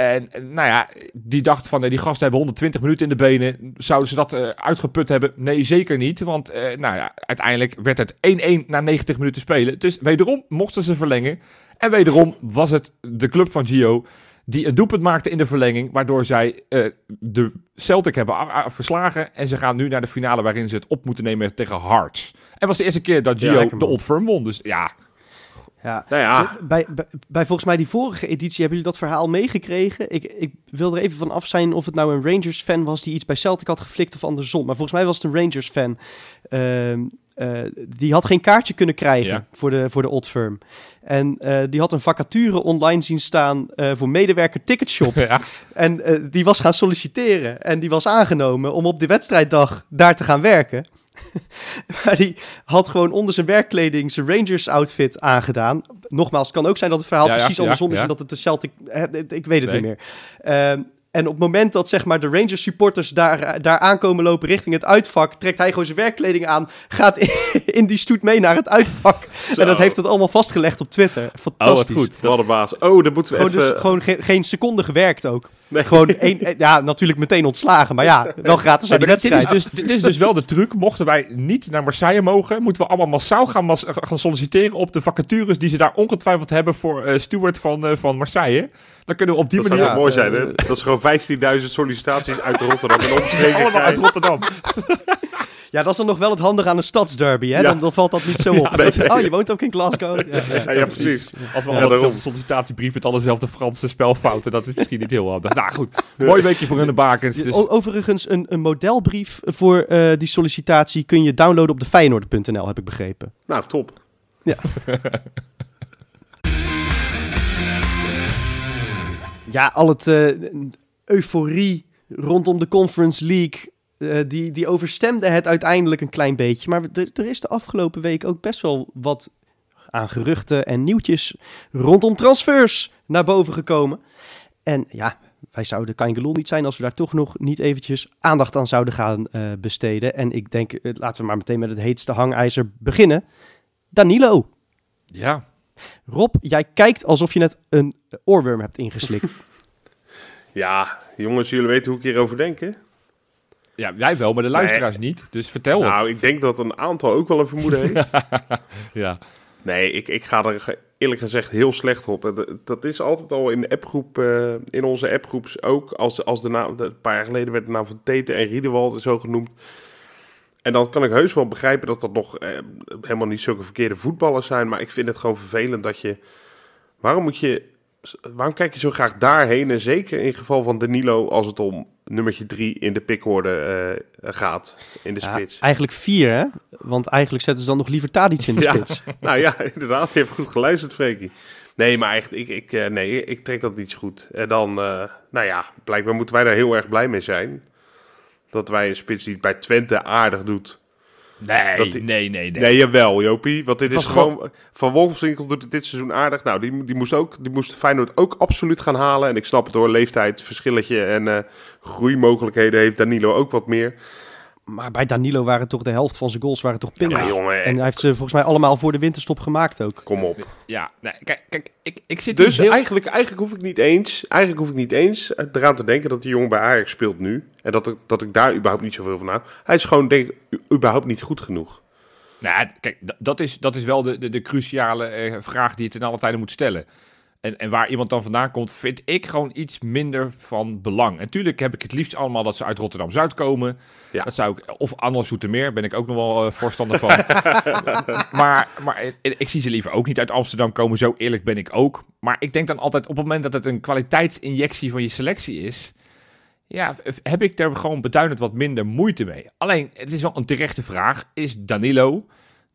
En nou ja, die dacht van eh, die gasten hebben 120 minuten in de benen. Zouden ze dat eh, uitgeput hebben? Nee, zeker niet. Want eh, nou ja, uiteindelijk werd het 1-1 na 90 minuten spelen. Dus wederom mochten ze verlengen. En wederom was het de club van Gio Die een doelpunt maakte in de verlenging, waardoor zij de Celtic hebben verslagen. En ze gaan nu naar de finale waarin ze het op moeten nemen tegen Hearts. En was de eerste keer dat Gio de. Old Firm won. Dus ja, Ja. Nou ja, Bij, bij, bij volgens mij die vorige editie hebben jullie dat verhaal meegekregen. Ik, ik wil er even van af zijn of het nou een Rangers-fan was die iets bij Celtic had geflikt of andersom. Maar volgens mij was het een Rangers-fan. Ehm, eh, die had geen kaartje kunnen krijgen Ja. voor, de, voor de Old Firm. En eh, die had een vacature online zien staan eh, voor medewerker Ticketshop. ja. En die was gaan solliciteren. En die was aangenomen om op de wedstrijddag daar te gaan werken. maar die had gewoon onder zijn werkkleding zijn Rangers outfit aangedaan. Nogmaals, het kan ook zijn dat het verhaal Ja, precies ja, andersom is en dat het de Celtic... ik weet het Nee. niet meer. Ehm, en op het moment dat zeg maar, de Rangers supporters daar, daar aankomen lopen richting het uitvak, trekt hij gewoon zijn werkkleding aan, gaat in die stoet mee naar het uitvak. En dat heeft het allemaal vastgelegd op Twitter. Oh, wat Fantastisch. goed. wat een baas. Oh, dan moeten we Gewoon, even... dus, gewoon ge- geen seconde gewerkt ook. Nee. Gewoon één, ja, natuurlijk meteen ontslagen, maar ja, wel gratis Nee, aan die dit, dit, is dus, dit is dus wel de truc. Mochten wij niet naar Marseille mogen, moeten we allemaal massaal gaan, mas- gaan solliciteren op de vacatures die ze daar ongetwijfeld hebben voor eh Steward van, eh, van Marseille. Dan kunnen we op die Dat zou manier toch Ja, mooi zijn, hè? Dat is gewoon 15.000 sollicitaties uit Rotterdam en omstreken allemaal uit. Rotterdam. Ja, dat is dan nog wel het handige aan een stadsderby, hè? Ja. Dan, dan valt dat niet zo op. nee, nee. Oh, je woont ook in Glasgow. Ja, ja. Ja, ja, precies. Als we Ja, allemaal daarom. dezelfde sollicitatiebrief met allezelfde Franse spelfouten, dat is misschien niet heel handig. Nou goed, mooi weekje voor hun de bakens. Dus, Overigens, een, een modelbrief voor eh, die sollicitatie kun je downloaden op de Feyenoord.nl, heb ik begrepen. Nou, top. Ja, al het eh, euforie rondom de Conference League, eh, die, die overstemde het uiteindelijk een klein beetje. Maar er, er is de afgelopen week ook best wel wat aan geruchten en nieuwtjes rondom transfers naar boven gekomen. En ja, wij zouden Kangaloo niet zijn als we daar toch nog niet eventjes aandacht aan zouden gaan eh, besteden. En ik denk, eh, laten we maar meteen met het heetste hangijzer beginnen. Danilo. ja, Rob, jij kijkt alsof je net een oorworm hebt ingeslikt. Ja, jongens, jullie weten hoe ik hierover denk, hè? Ja, wij wel, maar de luisteraars niet. Dus vertel het. Nou, ik denk dat een aantal ook wel een vermoeden heeft. Ja. Nee, ik, ik ga er eerlijk gezegd heel slecht op. En dat- is altijd al in de appgroep, eh, in onze appgroeps ook. Als, als de naam, een paar jaar geleden werd de naam van Tete en Riedewald zo genoemd. En dan kan ik heus wel begrijpen dat dat nog eh, helemaal niet zulke verkeerde voetballers zijn. Maar ik vind het gewoon vervelend dat je... Waarom moet je... Waarom kijk je zo graag daarheen? En zeker in geval van Danilo als het om nummertje drie in de pickorde eh, gaat. In de Ja, spits. eigenlijk vier, hè? Want eigenlijk zetten ze dan nog liever Tadic in de Ja. spits. Nou ja, inderdaad. Je hebt goed geluisterd, Freekie. Nee, maar echt, ik, ik, eh, nee, ik trek dat niet zo goed. En dan, eh, nou ja, blijkbaar moeten wij daar heel erg blij mee zijn. Dat wij een spits die het bij Twente aardig doet. Nee, Dat die- nee, nee, nee. Nee, jawel, Jopie. Want dit is was gewoon... Van Wolfswinkel doet het dit seizoen aardig. Nou, die, die, moest ook, die moest Feyenoord ook absoluut gaan halen. En ik snap het door leeftijd, verschilletje en eh, groeimogelijkheden heeft Danilo ook wat meer. Maar bij Danilo waren toch de helft van zijn goals waren toch pingels. jongen, en hij heeft ze volgens mij allemaal voor de winterstop gemaakt ook. kom op. Ja, nee, kijk, kijk ik, ik zit Dus heel... eigenlijk, eigenlijk hoef ik niet eens, eigenlijk hoef ik niet eens eraan te denken dat die jongen bij Ajax speelt nu. En dat ik, dat ik daar überhaupt niet zoveel van hou. Hij is gewoon, denk ik, überhaupt niet goed genoeg. Nou, kijk, dat is, dat is wel de, de, de cruciale eh, vraag die je ten alle tijde moet stellen. En, en waar iemand dan vandaan komt, vind ik gewoon iets minder van belang. En tuurlijk heb ik het liefst allemaal dat ze uit Rotterdam-Zuid komen. Ja. Dat zou ik, of Anne Zoetermeer, ben ik ook nog wel eh, voorstander van. maar maar ik, ik zie ze liever ook niet uit Amsterdam komen, zo eerlijk ben ik ook. Maar ik denk dan altijd, op het moment dat het een kwaliteitsinjectie van je selectie is... Ja, heb ik er gewoon beduidend wat minder moeite mee. Alleen, het is wel een terechte vraag. Is Danilo,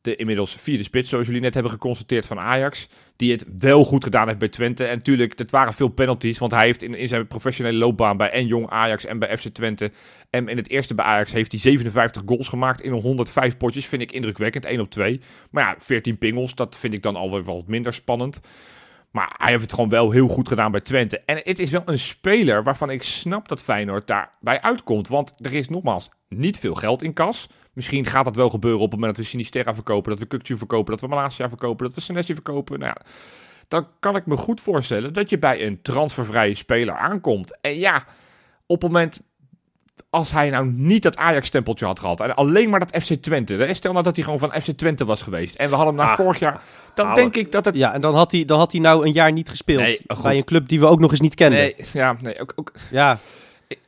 de inmiddels vierde spits, zoals jullie net hebben geconstateerd van Ajax, die het wel goed gedaan heeft bij Twente. En natuurlijk, het waren veel penalties, want hij heeft in, in zijn professionele loopbaan bij en Jong Ajax en bij FC Twente. En in het eerste bij Ajax heeft hij 57 goals gemaakt in 105 potjes. Vind ik indrukwekkend, 1 op 2. Maar ja, 14 pingels, dat vind ik dan alweer wat minder spannend. Maar hij heeft het gewoon wel heel goed gedaan bij Twente. En het is wel een speler waarvan ik snap dat Feyenoord daarbij uitkomt. Want er is nogmaals niet veel geld in kas. Misschien gaat dat wel gebeuren op het moment dat we Sinisterra verkopen, dat we Kukcu verkopen, dat we Malasia verkopen, dat we Senesi verkopen. Nou ja, dan kan ik me goed voorstellen dat je bij een transfervrije speler aankomt. En ja, op het moment als hij nou niet dat Ajax-stempeltje had gehad. En alleen maar dat FC Twente. Stel nou dat hij gewoon van FC Twente was geweest. En we hadden hem na Ah, vorig jaar. Dan denk ik dat het. Ja, en dan had, hij, dan had hij nou een jaar niet gespeeld. Nee, bij een club die we ook nog eens niet kenden. Nee, ja, nee, ook, ook, Ja,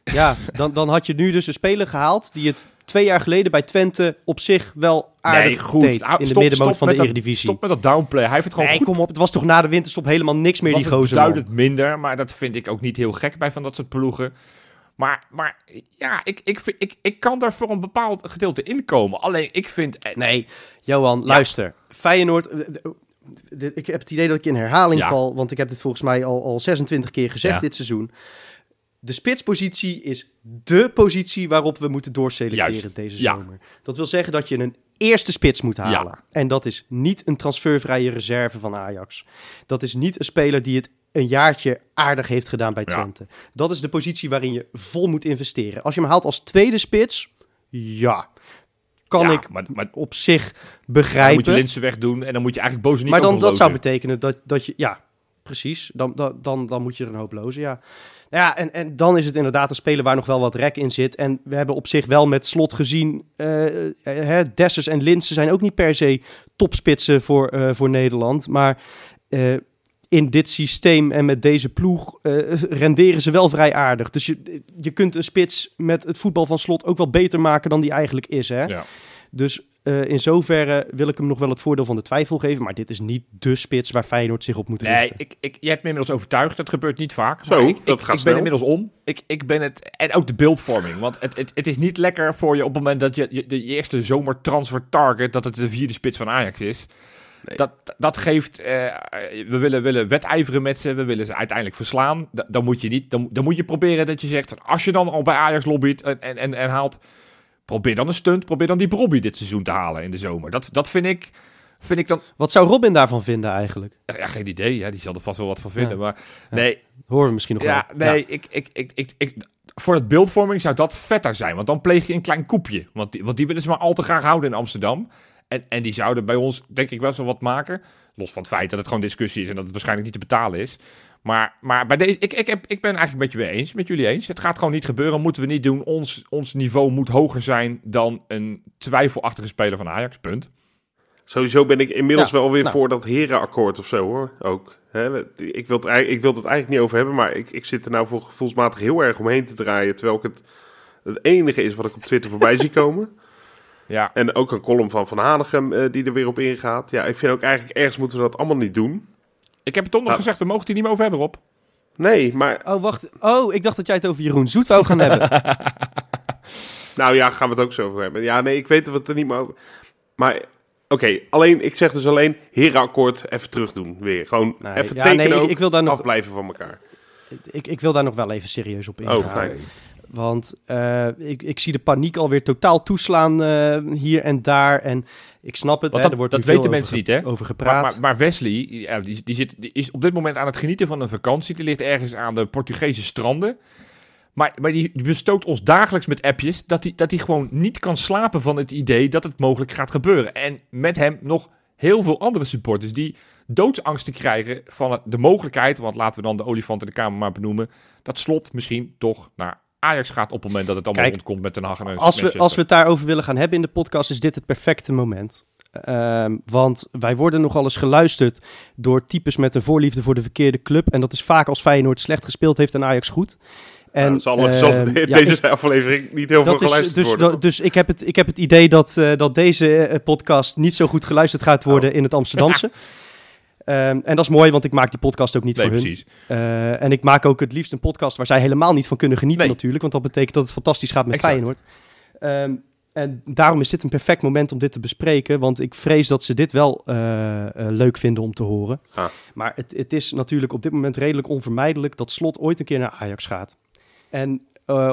ja dan, dan had je nu dus een speler gehaald die het twee jaar geleden bij Twente op zich wel aardig nee, goed. deed. In de stop- middenmoot stop van de dat- Eredivisie. Stop met dat downplay. Hij heeft het gewoon nee, goed kom op. Het was toch na de winterstop helemaal niks meer, was die het gozer. beduidend minder, maar dat vind ik ook niet heel gek bij van dat soort ploegen. Maar, maar ja, ik, ik, ik, ik kan daar voor een bepaald gedeelte inkomen. Alleen ik vind... eh, Nee, Johan, luister. Feyenoord... eh, eh, eh, Ik heb het idee dat ik in herhaling Ja. val, want ik heb dit volgens mij al, al 26 keer gezegd Ja. dit seizoen. De spitspositie is dé positie waarop we moeten doorselecteren Juist. deze Ja. zomer. Dat wil zeggen dat je een eerste spits moet halen. Ja. En dat is niet een transfervrije reserve van Ajax. Dat is niet een speler die het een jaartje aardig heeft gedaan bij Ja. Twente. Dat is de positie waarin je vol moet investeren. Als je hem haalt als tweede spits, ja, kan ja, ik maar, maar op zich dan begrijpen. moet je Linsen wegdoen en dan moet je eigenlijk Bozeniek maar dan, dat zou betekenen dat, dat je... Ja, precies. Dan, dan, dan, dan moet je er een hoop lozen, ja. Nou ja, en, en dan is het inderdaad een speler waar nog wel wat rek in zit. En we hebben op zich wel met slot gezien... eh, hè, Dessers en Linsen zijn ook niet per se topspitsen voor, eh, voor Nederland. Maar in dit systeem en met deze ploeg renderen ze wel vrij aardig. Dus je, je kunt een spits met het voetbal van slot ook wel beter maken dan die eigenlijk is, hè? Ja. Dus eh, in zoverre wil ik hem nog wel het voordeel van de twijfel geven. Maar dit is niet de spits waar Feyenoord zich op moet Nee, richten. ik, ik, je hebt me inmiddels overtuigd. Dat gebeurt niet vaak. Zo, maar ik, dat ik, gaat ik snel. ben inmiddels om. Ik, ik ben het, en ook de beeldvorming. Want het, het, het is niet lekker voor je op het moment dat je, je de eerste zomertransfer target... dat het de vierde spits van Ajax is. Nee. Dat, dat geeft... eh, we willen, willen wedijveren met ze. We willen ze uiteindelijk verslaan. Da- dan, moet je niet, dan, dan moet je proberen dat je zegt... Van, als je dan al bij Ajax lobbyt en, en, en, en haalt... probeer dan een stunt. Probeer dan die Brobby dit seizoen te halen in de zomer. Dat, dat vind ik... Vind ik dan... Wat zou Robin daarvan vinden eigenlijk? Ja, geen idee. Ja, die zal er vast wel wat van vinden. Ja. Maar nee, Horen we misschien nog ja, wel. nee, Ik, ik, ik, ik, ik, voor het beeldvorming zou dat vetter zijn. Want dan pleeg je een klein koepje. Want die, want die willen ze maar al te graag houden in Amsterdam. En, en die zouden bij ons, denk ik, wel zo wat maken. Los van het feit dat het gewoon discussie is en dat het waarschijnlijk niet te betalen is. Maar, maar bij deze, ik, ik, heb, ik ben eigenlijk een beetje mee eens met jullie eens. Het gaat gewoon niet gebeuren, moeten we niet doen. Ons, ons niveau moet hoger zijn dan een twijfelachtige speler van Ajax, punt. Sowieso ben ik inmiddels Ja, wel weer nou. voor dat herenakkoord of zo hoor. Ook. Hè, ik, wil het, eigenlijk- ik wil het eigenlijk niet over hebben, maar ik, ik zit er nou voor gevoelsmatig heel erg omheen te draaien. Terwijl ik het het enige is wat ik op Twitter voorbij zie komen. Ja, En ook een column van Van Hanegem eh, die er weer op ingaat. Ja, ik vind ook eigenlijk ergens moeten we dat allemaal niet doen. Ik heb het toch nog Nou. gezegd, we mogen het hier niet meer over hebben, Rob. Nee, maar Oh, wacht. Oh, ik dacht dat jij het over Jeroen Zoet wou gaan hebben. nou ja, gaan we het ook zo over hebben. Ja, nee, ik weet dat we het er niet meer over... Maar oké, alleen, ik zeg dus alleen herenakkoord even terug doen weer. Gewoon Nee, even ja, tekenen nee, ik- ook, ik wil daar nog- afblijven van elkaar. ik, ik wil daar nog wel even serieus op ingaan. Oh, fijn. Want eh, ik, ik zie de paniek alweer totaal toeslaan eh, hier en daar. En ik snap het, Want hè, dat- er wordt dat weten over mensen niet, hè? over gepraat. maar, maar Wesley, ja, die, die, zit, die is op dit moment aan het genieten van een vakantie. Die ligt ergens aan de Portugese stranden. Maar, maar die, die bestookt ons dagelijks met appjes dat hij dat hij gewoon niet kan slapen van het idee dat het mogelijk gaat gebeuren. En met hem nog heel veel andere supporters die doodsangsten krijgen van de mogelijkheid, want laten we dan de olifant in de kamer maar benoemen, dat slot misschien toch naar Ajax gaat op het moment dat het allemaal Kijk, rondkomt met Den Haag en als, we, als we het daarover willen gaan hebben in de podcast, is dit het perfecte moment. Ehm, want wij worden nogal eens geluisterd door types met een voorliefde voor de verkeerde club. En dat is vaak als Feyenoord slecht gespeeld heeft en Ajax goed. En, zal, zal ehm, de- ja, deze ik- aflevering niet heel veel dat is, geluisterd dus, worden. dus ik, heb het, ik heb het idee dat, eh, dat deze eh, podcast niet zo goed geluisterd gaat worden in het Amsterdamse. Ehm, en dat is mooi, want ik maak die podcast ook niet Nee, voor hun. precies. Eh, en ik maak ook het liefst een podcast waar zij helemaal niet van kunnen genieten Nee. natuurlijk. Want dat betekent dat het fantastisch gaat met Exact. Feyenoord. Ehm, en daarom is dit een perfect moment om dit te bespreken. Want ik vrees dat ze dit wel eh, eh, leuk vinden om te horen. Ah. Maar het, het is natuurlijk op dit moment redelijk onvermijdelijk dat Slot ooit een keer naar Ajax gaat. En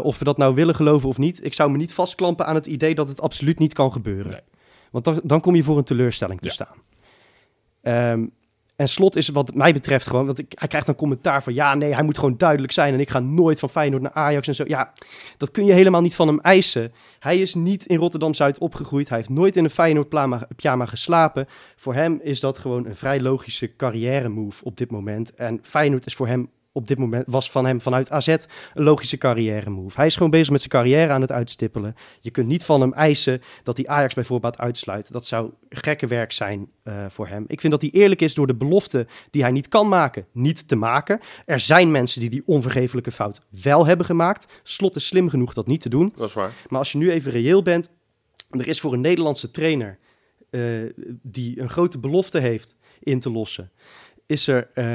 of we dat nou willen geloven of niet, ik zou me niet vastklampen aan het idee dat het absoluut niet kan gebeuren. Nee. Want dan, dan kom je voor een teleurstelling te Ja. staan. Ehm, en Slot is wat mij betreft gewoon, want ik, hij krijgt dan commentaar van ja, nee, hij moet gewoon duidelijk zijn en ik ga nooit van Feyenoord naar Ajax en zo. Ja, dat kun je helemaal niet van hem eisen. Hij is niet in Rotterdam-Zuid opgegroeid, hij heeft nooit in een Feyenoord-pyjama pyjama geslapen. Voor hem is dat gewoon een vrij logische carrière-move op dit moment. En Feyenoord is voor hem op dit moment was van hem vanuit AZ een logische carrière move. Hij is gewoon bezig met zijn carrière aan het uitstippelen. Je kunt niet van hem eisen dat hij Ajax bijvoorbeeld uitsluit. Dat zou gekke werk zijn eh, voor hem. Ik vind dat hij eerlijk is door de belofte die hij niet kan maken, niet te maken. Er zijn mensen die die onvergeeflijke fout wel hebben gemaakt. Slot is slim genoeg dat niet te doen. Dat is waar. Maar als je nu even reëel bent, er is voor een Nederlandse trainer eh, die een grote belofte heeft in te lossen, is er eh,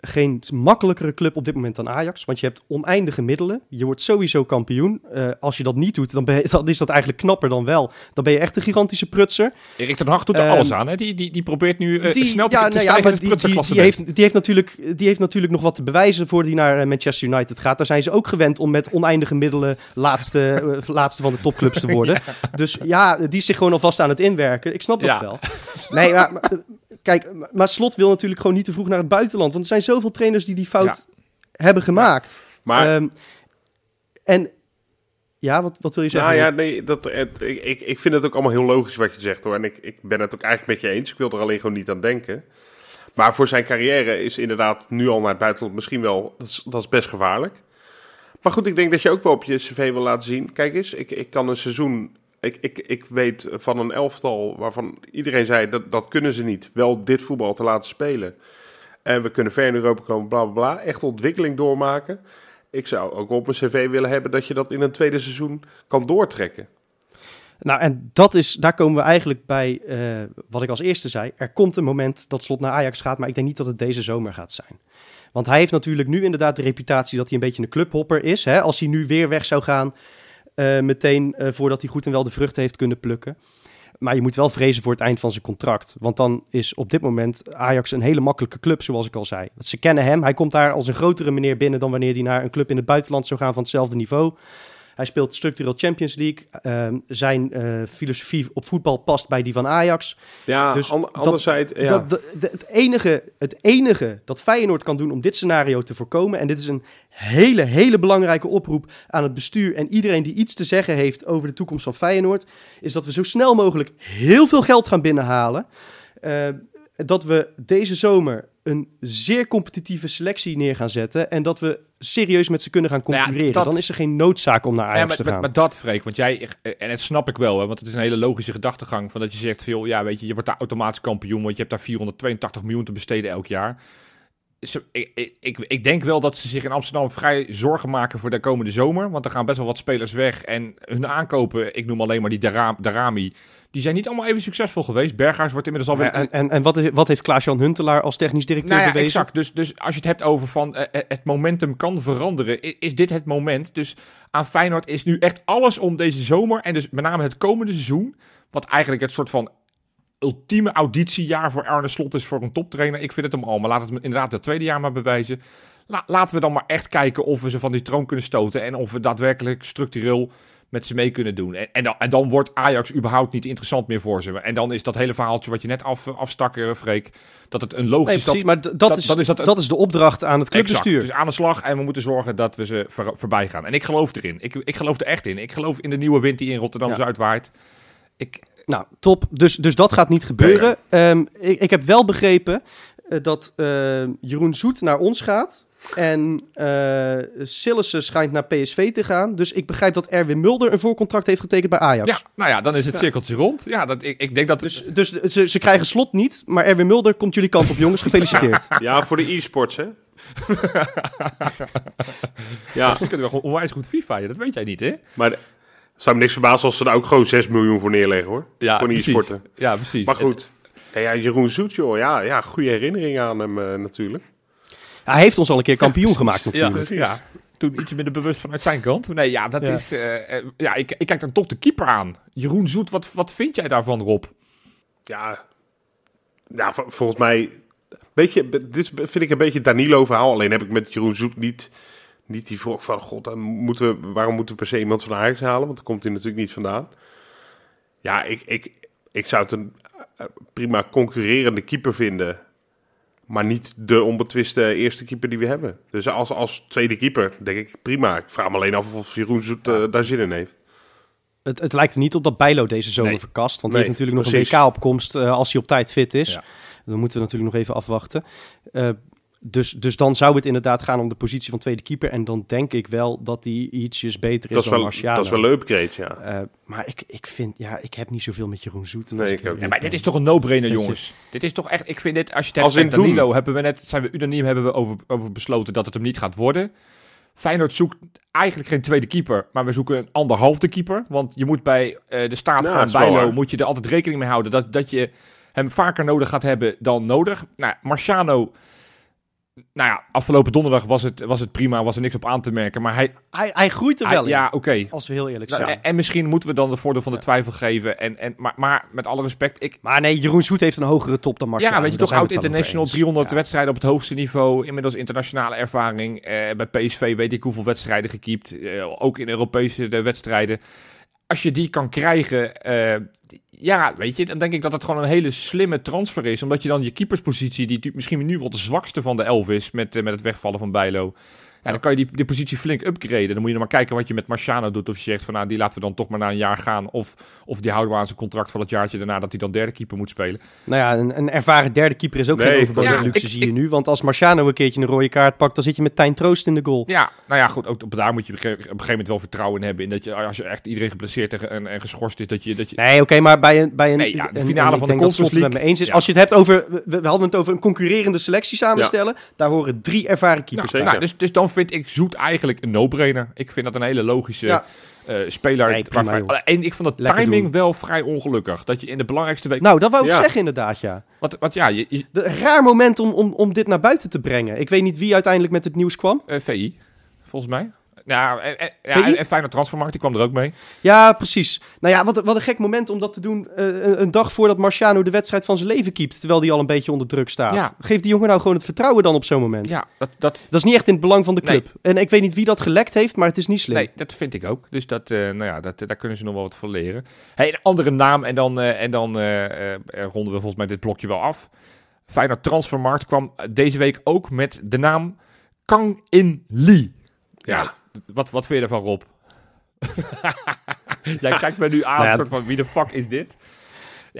geen makkelijkere club op dit moment dan Ajax. Want je hebt oneindige middelen. Je wordt sowieso kampioen. Eh, als je dat niet doet, dan, ben je- dan is dat eigenlijk knapper dan wel. Dan ben je echt een gigantische prutser. Erik ten Hag doet er Ehm, alles aan. Hè? Die, die, die probeert nu eh, snel te, te nou maar het die, die, die, heeft, die, heeft natuurlijk, die heeft natuurlijk nog wat te bewijzen voor die naar Manchester United gaat. Daar zijn ze ook gewend om met oneindige middelen laatste, laatste van de topclubs te worden. Dus ja, die is zich gewoon alvast aan het inwerken. Ik snap dat Ja. wel. Nee, maar, maar, kijk, maar- Slot wil natuurlijk gewoon niet te vroeg naar het buitenland. Want er zijn zoveel trainers die die fout hebben gemaakt. Maar Ehm, en ja, wat, wat wil je zeggen? Nou ja, nee, dat, het, ik, ik, ik vind het ook allemaal heel logisch wat je zegt hoor. En ik, ik ben het ook eigenlijk met je eens. Ik wil er alleen gewoon niet aan denken. Maar voor zijn carrière is inderdaad nu al naar het buitenland misschien wel... Dat is, dat is best gevaarlijk. Maar goed, ik denk dat je ook wel op je cv wil laten zien. Kijk eens, ik, ik kan een seizoen... Ik, ik, ik weet van een elftal waarvan iedereen zei dat dat kunnen ze niet. Wel dit voetbal te laten spelen. En we kunnen ver in Europa komen, bla bla bla. Echt ontwikkeling doormaken. Ik zou ook op mijn cv willen hebben dat je dat in een tweede seizoen kan doortrekken. Nou, en dat is, daar komen we eigenlijk bij eh, wat ik als eerste zei. Er komt een moment dat Slot naar Ajax gaat, maar ik denk niet dat het deze zomer gaat zijn. Want hij heeft natuurlijk nu inderdaad de reputatie dat hij een beetje een clubhopper is. Hè? Als hij nu weer weg zou gaan, eh, meteen eh, voordat hij goed en wel de vruchten heeft kunnen plukken. Maar je moet wel vrezen voor het eind van zijn contract. Want dan is op dit moment Ajax een hele makkelijke club, zoals ik al zei. Ze kennen hem. Hij komt daar als een grotere meneer binnen dan wanneer hij naar een club in het buitenland zou gaan van hetzelfde niveau. Hij speelt structureel Champions League. Ehm, zijn eh, filosofie op voetbal past bij die van Ajax. Ja, Dus an- dat- anderzijds... ja. Dat, het, enige, het enige dat Feyenoord kan doen om dit scenario te voorkomen... en dit is een hele, hele belangrijke oproep aan het bestuur... en iedereen die iets te zeggen heeft over de toekomst van Feyenoord... is dat we zo snel mogelijk heel veel geld gaan binnenhalen. Eh, dat we deze zomer een zeer competitieve selectie neer gaan zetten... en dat we serieus met ze kunnen gaan Nou ja, concurreren. dat- Dan is er geen noodzaak om naar Ja, Ajax maar, te gaan. maar dat, Freek, want jij, en het snap ik wel, hè, want het is een hele logische gedachtegang, van dat je zegt, veel, ja, weet je, je wordt daar automatisch kampioen, want je hebt daar 482 miljoen te besteden elk jaar. Ze- ik, ik, ik, denk wel dat ze zich in Amsterdam vrij zorgen maken voor de komende zomer, want er gaan best wel wat spelers weg en hun aankopen, ik noem alleen maar die Dara- Darami, die zijn niet allemaal even succesvol geweest. Berghuis wordt inmiddels alweer... En en, en wat, is, wat heeft Klaas-Jan Huntelaar als technisch directeur Nou ja, bewezen? exact. Dus, dus als je het hebt over van eh, eh, het momentum kan veranderen, i- is dit het moment. Dus aan Feyenoord is nu echt alles om deze zomer en dus met name het komende seizoen, wat eigenlijk het soort van ultieme auditiejaar voor Arne Slot is voor een toptrainer. Ik vind het hem al, maar laat het me inderdaad het tweede jaar maar bewijzen. La- laten we dan maar echt kijken of we ze van die troon kunnen stoten en of we daadwerkelijk structureel met ze mee kunnen doen. En, en, dan, en dan wordt Ajax überhaupt niet interessant meer voor ze. En dan is dat hele verhaaltje wat je net af, afstak, eh, Freek, dat het een logisch Nee, precies, maar dat, dat- is, dat, dat is de opdracht aan het clubbestuur. Exact. Dus aan de slag en we moeten zorgen dat we ze voor, voorbij gaan. En ik geloof erin. Ik, ik geloof er echt in. Ik geloof in de nieuwe wind die in Rotterdam-Zuid waait. Ik, Nou, top. Dus, dus dat gaat niet gebeuren. Ehm, ik, ik heb wel begrepen eh, dat eh, Jeroen Zoet naar ons gaat. En eh Sillissen schijnt naar PSV te gaan. Dus ik begrijp dat Erwin Mulder een voorcontract heeft getekend bij Ajax. ja, nou ja, dan is het cirkeltje rond. Ja, dat, ik, ik denk dat... Dus, dus ze, ze krijgen slot niet. Maar Erwin Mulder komt jullie kant op, jongens. Gefeliciteerd. Ja, voor de e-sports, hè? ja, Misschien kunnen we gewoon onwijs goed FIFA, dat weet jij niet, hè? maar zou me niks verbazen als ze daar ook gewoon 6 miljoen voor neerleggen, hoor. Ja, voor precies. e-sporten. Ja, precies. Maar goed. Ja, ja, Jeroen Zoet, joh. Ja, ja goede herinnering aan hem eh, natuurlijk. Hij heeft ons al een keer kampioen gemaakt natuurlijk. ja. Toen iets minder bewust vanuit zijn kant. Nee, ja, dat Ja. is... eh, eh, ja, ik, ik kijk dan toch de keeper aan. Jeroen Zoet, wat, wat vind jij daarvan, Rob? Ja, ja vol- volgens mij... Weet je, dit vind ik een beetje het Danilo-verhaal. Alleen heb ik met Jeroen Zoet niet, niet die vroeg van... God, dan moeten we, waarom moeten we per se iemand van Ajax halen? Want daar komt hij natuurlijk niet vandaan. Ja, ik, ik, ik zou het een eh, prima concurrerende keeper vinden... Maar niet de onbetwiste eerste keeper die we hebben. Dus als, als tweede keeper denk ik prima. Ik vraag me alleen af of Jeroen Zoet eh, daar zin in heeft. Het, het lijkt er niet op dat Bijlo deze zomer Nee. verkast. Want Nee, die heeft natuurlijk nog een WK-opkomst als hij op tijd fit is. Ja. Dan moeten we natuurlijk nog even afwachten. Eh, Dus, dus dan zou het inderdaad gaan om de positie van tweede keeper. En dan denk ik wel dat die ietsjes beter is Dat is, dan wel, Marciano. dat is wel een upgrade, ja. Eh, maar ik, ik vind, ja, ik heb niet zoveel met Jeroen Zoet. Nee, als ik ook Ja, maar dit is toch een no-brainer, jongens. Dit is toch echt, ik vind dit, als je het hebt Danilo, hebben we net, zijn we unaniem hebben we over, over besloten dat het hem niet gaat worden. Feyenoord zoekt eigenlijk geen tweede keeper, maar we zoeken een anderhalfde keeper. Want je moet bij eh, de staat Ja, van Bijlo, moet je er altijd rekening mee houden dat, dat je hem vaker nodig gaat hebben dan nodig. Nou, Marciano, nou ja, afgelopen donderdag was het, was het prima, was er niks op aan te merken. Maar hij, Hij, hij groeit er hij- wel in, ja, oké. als we heel eerlijk Nou, zijn. en, en misschien moeten we dan de voordeel van de twijfel geven. En, en, maar, maar met alle respect, ik, Maar nee, Jeroen Zoet heeft een hogere top dan Marciano. ja, weet je, toch oud international, eens. 300 Ja. wedstrijden op het hoogste niveau. Inmiddels internationale ervaring. Eh, bij PSV weet ik hoeveel wedstrijden gekiept. eh, ook in Europese de wedstrijden. Als je die kan krijgen, eh, ja, weet je, dan denk ik dat het gewoon een hele slimme transfer is. Omdat je dan je keeperspositie, die misschien nu wel de zwakste van de elf is, met, eh, met het wegvallen van Bijlo. Ja, dan kan je die, die positie flink upgraden. Dan moet je nog maar kijken wat je met Marciano doet. Of je zegt van nou, die laten we dan toch maar na een jaar gaan. Of, of die houden we aan zijn contract van het jaartje daarna dat hij dan derde keeper moet spelen. Nou ja, een, een ervaren derde keeper is ook Nee, geen overbodige Ja, luxe, ik- zie je nu. Want als Marciano een keertje een rode kaart pakt, dan zit je met Tijn Troost in de goal. Ja, nou ja, goed. Ook op, daar moet je op een gegeven moment wel vertrouwen in hebben. In dat je, als je echt iedereen geblesseerd en, en, en geschorst is, dat je. Dat je Nee, oké, maar bij een... Bij een Nee, ja, de en- finale en van ik de denk dat Slot het Conference met me eens is. Ja. Als je het hebt over... We, we hadden het over een concurrerende selectie samenstellen. Daar horen drie ervaren nou, keepers zeker. nou, dus, dus dan vind ik Zoet eigenlijk een no-brainer. Ik vind dat een hele logische Ja. eh, speler. Nee, prima, waarvan- joh. en ik vond de Lekker timing doen. wel vrij ongelukkig. Dat je in de belangrijkste week. Nou, dat wou ik Ja. zeggen inderdaad, ja. wat, wat ja, je, je- De, raar moment om, om, om dit naar buiten te brengen. Ik weet niet wie uiteindelijk met het nieuws kwam. eh, VI, volgens mij. Ja, en, en, ja, en, Feyenoord Transfermarkt, die kwam er ook mee. Ja, precies. Nou ja, wat, een- wat een gek moment om dat te doen eh, een, een dag voordat Marciano de wedstrijd van zijn leven keept. Terwijl die al een beetje onder druk staat. Ja. Geef die jongen nou gewoon het vertrouwen dan op zo'n moment. Ja, dat, dat, Dat is niet echt in het belang van de Nee. club. En ik weet niet wie dat gelekt heeft, maar het is niet slim. Nee, dat vind ik ook. Dus dat, eh, nou ja, dat, daar kunnen ze nog wel wat van leren. Hey, een andere naam en dan, eh, en dan eh, eh, ronden we volgens mij dit blokje wel af. Feyenoord Transfermarkt kwam deze week ook met de naam Kang In Lee. Ja, Ja. Wat, wat vind je ervan, Rob? Jij kijkt me nu aan, Nou ja, soort van, wie de fuck is dit?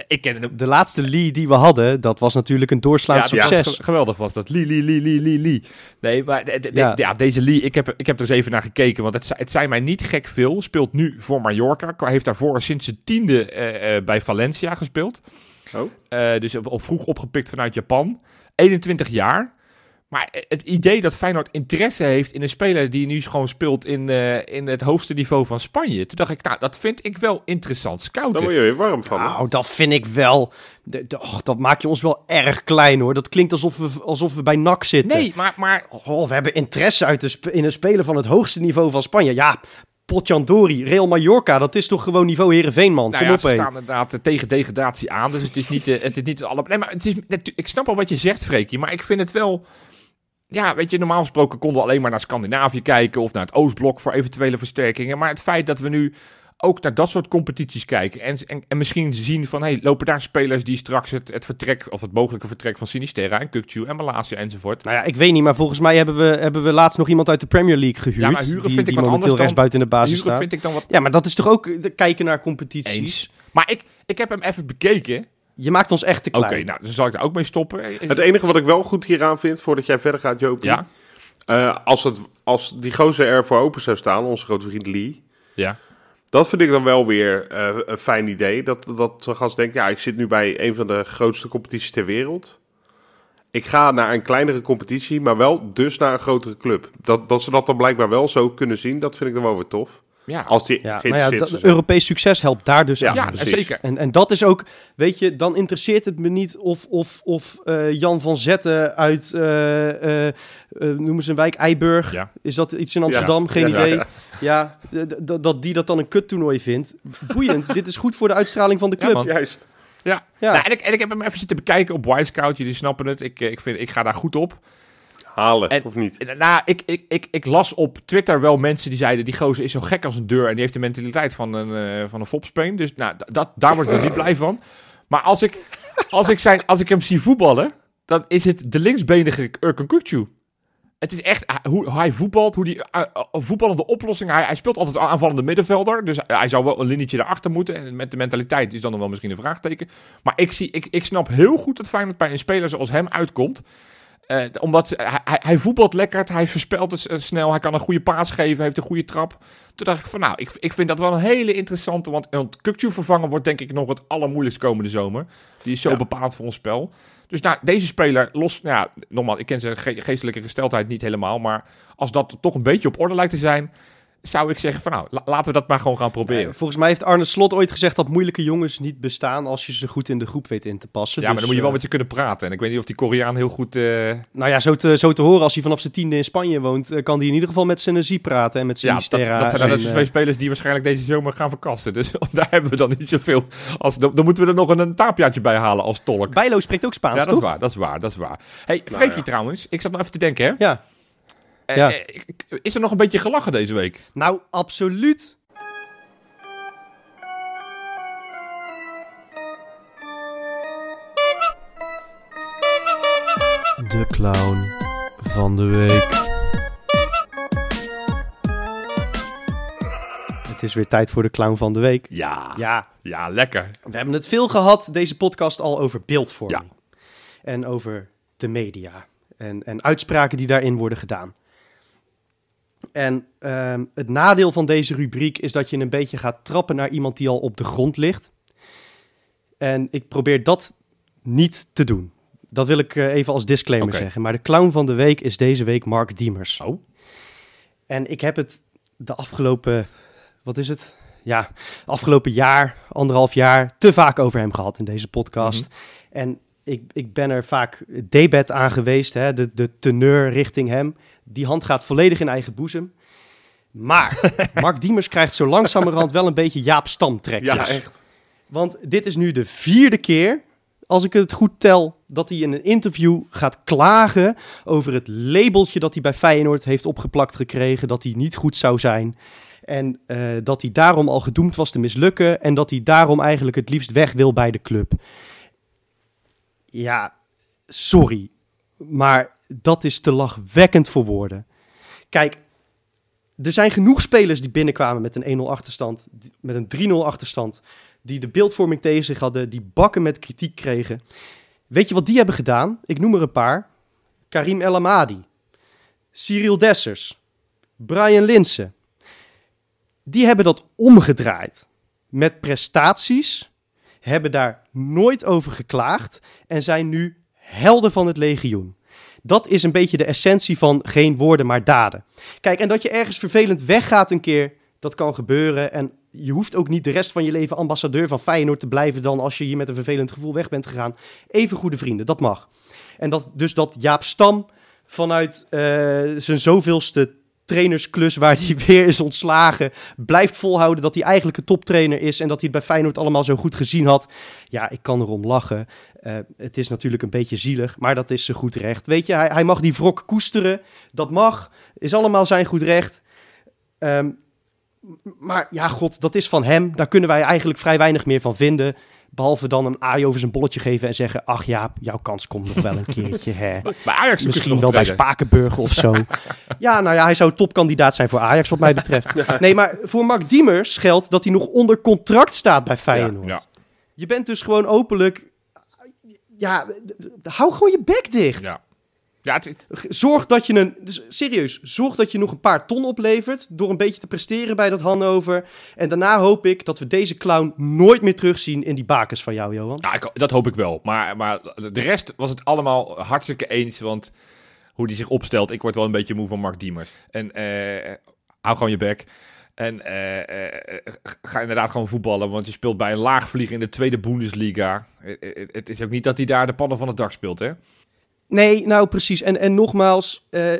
Ik ken hem. De laatste Lee die we hadden, dat was natuurlijk een doorslaand Ja, succes. ge- geweldig was dat. Lee, Lee, Lee, Lee, Lee, Lee. Nee, maar de- de- de- Ja. ja. deze Lee, ik heb, ik heb er eens even naar gekeken, want het, zei- het zijn mij niet gek veel. Speelt nu voor Mallorca. Heeft daarvoor sinds zijn tiende eh, eh, bij Valencia gespeeld. Oh. Eh, dus op, op vroeg opgepikt vanuit Japan. 21 jaar. Maar het idee dat Feyenoord interesse heeft in een speler die nu gewoon speelt in, eh, in het hoogste niveau van Spanje. Toen dacht ik, nou, dat vind ik wel interessant Daar scouten. word je weer warm van. hè? Nou, dat vind ik wel. de- de- och, dat maak je ons wel erg klein hoor. Dat klinkt alsof we, alsof we bij NAC zitten. Nee, maar, maar Oh, we hebben interesse uit de in een speler van het hoogste niveau van Spanje. Ja, Potjandori, Real Mallorca, dat is toch gewoon niveau Heerenveen, man. Nou Kom ja, op, ze staan inderdaad eh, tegen degradatie aan. Dus het is niet, eh, het is niet alle. Nee, maar het is, ik snap al wat je zegt, Freekie. Maar ik vind het wel. Ja, weet je, normaal gesproken konden we alleen maar naar Scandinavië kijken. Of naar het Oostblok voor eventuele versterkingen. Maar het feit dat we nu ook naar dat soort competities kijken. En, en, en misschien zien van, hey, lopen daar spelers die straks het, het vertrek. of het mogelijke vertrek van Sinisterra en Kukcu en Malaysia enzovoort. Nou ja, ik weet niet, maar volgens mij hebben we, hebben we laatst nog iemand uit de Premier League gehuurd. Ja, maar huren die, vind ik die wat momenteel anders dan- de basis Huren staat. vind ik dan wat Ja, maar dat is toch ook de kijken naar competities? eens. Maar ik, ik heb hem even bekeken. Je maakt ons echt te Oké, klein. nou, dan zal ik daar ook mee stoppen. Het enige wat ik wel goed hieraan vind, voordat jij verder gaat, Joop. Ja, eh, als, het, als die gozer er voor open zou staan, onze grote vriend Lee. ja. Dat vind ik dan wel weer eh, een fijn idee. Dat, dat zo'n gast denkt, ja, ik zit nu bij een van de grootste competities ter wereld. Ik ga naar een kleinere competitie, maar wel dus naar een grotere club. Dat, dat ze dat dan blijkbaar wel zo kunnen zien, dat vind ik dan wel weer tof. Ja, Als die Ja, maar ja, dat. Europees succes helpt daar dus Ja, aan. ja, precies. zeker. En, en dat is ook, weet je, dan interesseert het me niet of, of, of eh, Jan van Zetten uit, eh, eh, eh, noemen ze een wijk, Eiburg. Ja. Is dat iets in Amsterdam? Geen Ja, idee. ja. Dat die dat dan een kuttoernooi vindt. Boeiend, dit is goed voor de uitstraling van de club. Juist. Ja, Ja. Nou, en, ik, en ik heb hem even zitten bekijken op Wisecout. Jullie snappen het. Ik, ik, vind, ik ga daar goed op. Halen, En- of niet? Nou, ik, ik, ik, ik las op Twitter wel mensen die zeiden... die gozer is zo gek als een deur... en die heeft de mentaliteit van een, uh, van een fopspeen. Dus nou, dat, daar word ik er niet blij van. Maar als ik, als, ik zijn, als ik hem zie voetballen... dan is het de linksbenige Urkan Kukcu. Het is echt hij- hoe hij voetbalt, hoe die eh, voetballende oplossing. Hij, hij speelt altijd aanvallende middenvelder. Dus hij zou wel een linietje daarachter moeten. En met de mentaliteit is dan nog wel misschien een vraagteken. Maar ik, zie, ik, ik snap heel goed dat Feyenoord bij een speler zoals hem uitkomt. Eh, omdat hij, hij- hij voetbalt lekker, hij verspelt het s- snel, hij kan een goede paas geven, hij heeft een goede trap. Toen dacht ik van nou, ik, ik vind dat wel een hele interessante, want, want Kukçu vervangen wordt denk ik nog het allermoeilijkst komende zomer. Die is zo Ja. bepaald voor ons spel. Dus nou, deze speler, los, nou ja, nogmaals, ik ken zijn ge- geestelijke gesteldheid niet helemaal, maar als dat toch een beetje op orde lijkt te zijn, zou ik zeggen van nou, la- laten we dat maar gewoon gaan proberen. Volgens mij heeft Arne Slot ooit gezegd dat moeilijke jongens niet bestaan als je ze goed in de groep weet in te passen. ja, maar Dus, dan moet je wel eh, met ze kunnen praten. En ik weet niet of die Koreaan heel goed... eh, Nou ja, zo te, zo te horen, als hij vanaf zijn tiende in Spanje woont, eh, kan hij in ieder geval met Senesi praten en met Ja, dat, dat zijn en, de twee spelers die waarschijnlijk deze zomer gaan verkassen. Dus daar hebben we dan niet zoveel. Als, dan, dan moeten we er nog een, een bij halen als tolk. Bijlo spreekt ook Spaans, Ja, dat is waar, dat is waar, dat is waar. hey, Freekie ja. trouwens, ik zat nog even te denken, hè. Ja. Eh, Ja. eh, is er nog een beetje gelachen deze week? Nou, absoluut. De clown van de week. Het is weer tijd voor de clown van de week. Ja, ja, Ja, lekker. we hebben het veel gehad, deze podcast, al over beeldvorming. En over de media. En, en uitspraken die daarin worden gedaan. En ehm, het nadeel van deze rubriek is dat je een beetje gaat trappen naar iemand die al op de grond ligt. En ik probeer dat niet te doen. Dat wil ik eh, even als disclaimer zeggen. Maar de clown van de week is deze week Mark Diemers. Oh. En ik heb het de afgelopen, wat is het? Ja, afgelopen jaar, anderhalf jaar, te vaak over hem gehad in deze podcast. En ik, ik ben er vaak debet aan geweest, hè, de, de teneur richting hem. Die hand gaat volledig in eigen boezem. Maar Mark Diemers krijgt zo langzamerhand wel een beetje Jaap Stam trekjes. Ja, echt. Want dit is nu de vierde keer, als ik het goed tel, dat hij in een interview gaat klagen over het labeltje dat hij bij Feyenoord heeft opgeplakt gekregen, dat hij niet goed zou zijn. En eh, dat hij daarom al gedoemd was te mislukken en dat hij daarom eigenlijk het liefst weg wil bij de club. Ja, sorry, maar dat is te lachwekkend voor woorden. Kijk, er zijn genoeg spelers die binnenkwamen met een 1-0 achterstand, met een 3-0 achterstand, die de beeldvorming tegen zich hadden, die bakken met kritiek kregen. Weet je wat die hebben gedaan? Ik noem er een paar. Karim El Amadi, Cyril Dessers, Brian Linsen. Die hebben dat omgedraaid met prestaties, hebben daar nooit over geklaagd en zijn nu helden van het legioen. Dat is een beetje de essentie van geen woorden maar daden. Kijk, en dat je ergens vervelend weggaat een keer, dat kan gebeuren. En je hoeft ook niet de rest van je leven ambassadeur van Feyenoord te blijven dan als je hier met een vervelend gevoel weg bent gegaan. Even goede vrienden, dat mag. En dat, dus dat Jaap Stam vanuit eh, zijn zoveelste trainersklus waar hij weer is ontslagen, blijft volhouden dat hij eigenlijk een toptrainer is en dat hij het bij Feyenoord allemaal zo goed gezien had. Ja, ik kan erom lachen. Eh, het is natuurlijk een beetje zielig, maar dat is zijn goed recht. Weet je, hij, hij mag die wrok koesteren. Dat mag, is allemaal zijn goed recht. Ehm, maar ja, god, dat is van hem. Daar kunnen wij eigenlijk vrij weinig meer van vinden. Behalve dan een aai over zijn bolletje geven en zeggen... ach ja, jouw kans komt nog wel een keertje, hè. Bij Ajax Misschien wel bij Spakenburg of zo. ja, nou ja, hij zou topkandidaat zijn voor Ajax, wat mij betreft. Nee, maar voor Mark Diemers geldt dat hij nog onder contract staat bij Feyenoord. Ja. Je bent dus gewoon openlijk... Ja, hou gewoon je bek dicht. Ja. Ja, het, Zorg dat je een... Dus serieus, zorg dat je nog een paar ton oplevert... door een beetje te presteren bij dat Hannover. En daarna hoop ik dat we deze clown nooit meer terugzien in die bakens van jou, Johan. Ja, ik, dat hoop ik wel. Maar, maar de rest was het allemaal hartstikke eens. Want hoe die zich opstelt, ik word wel een beetje moe van Mark Diemers. En eh, hou gewoon je bek. En eh, eh, ga inderdaad gewoon voetballen. Want je speelt bij een laagvlieger in de tweede Bundesliga. Eh, Het is ook niet dat hij daar de pannen van het dak speelt, hè? Nee, nou precies. En, en nogmaals, eh,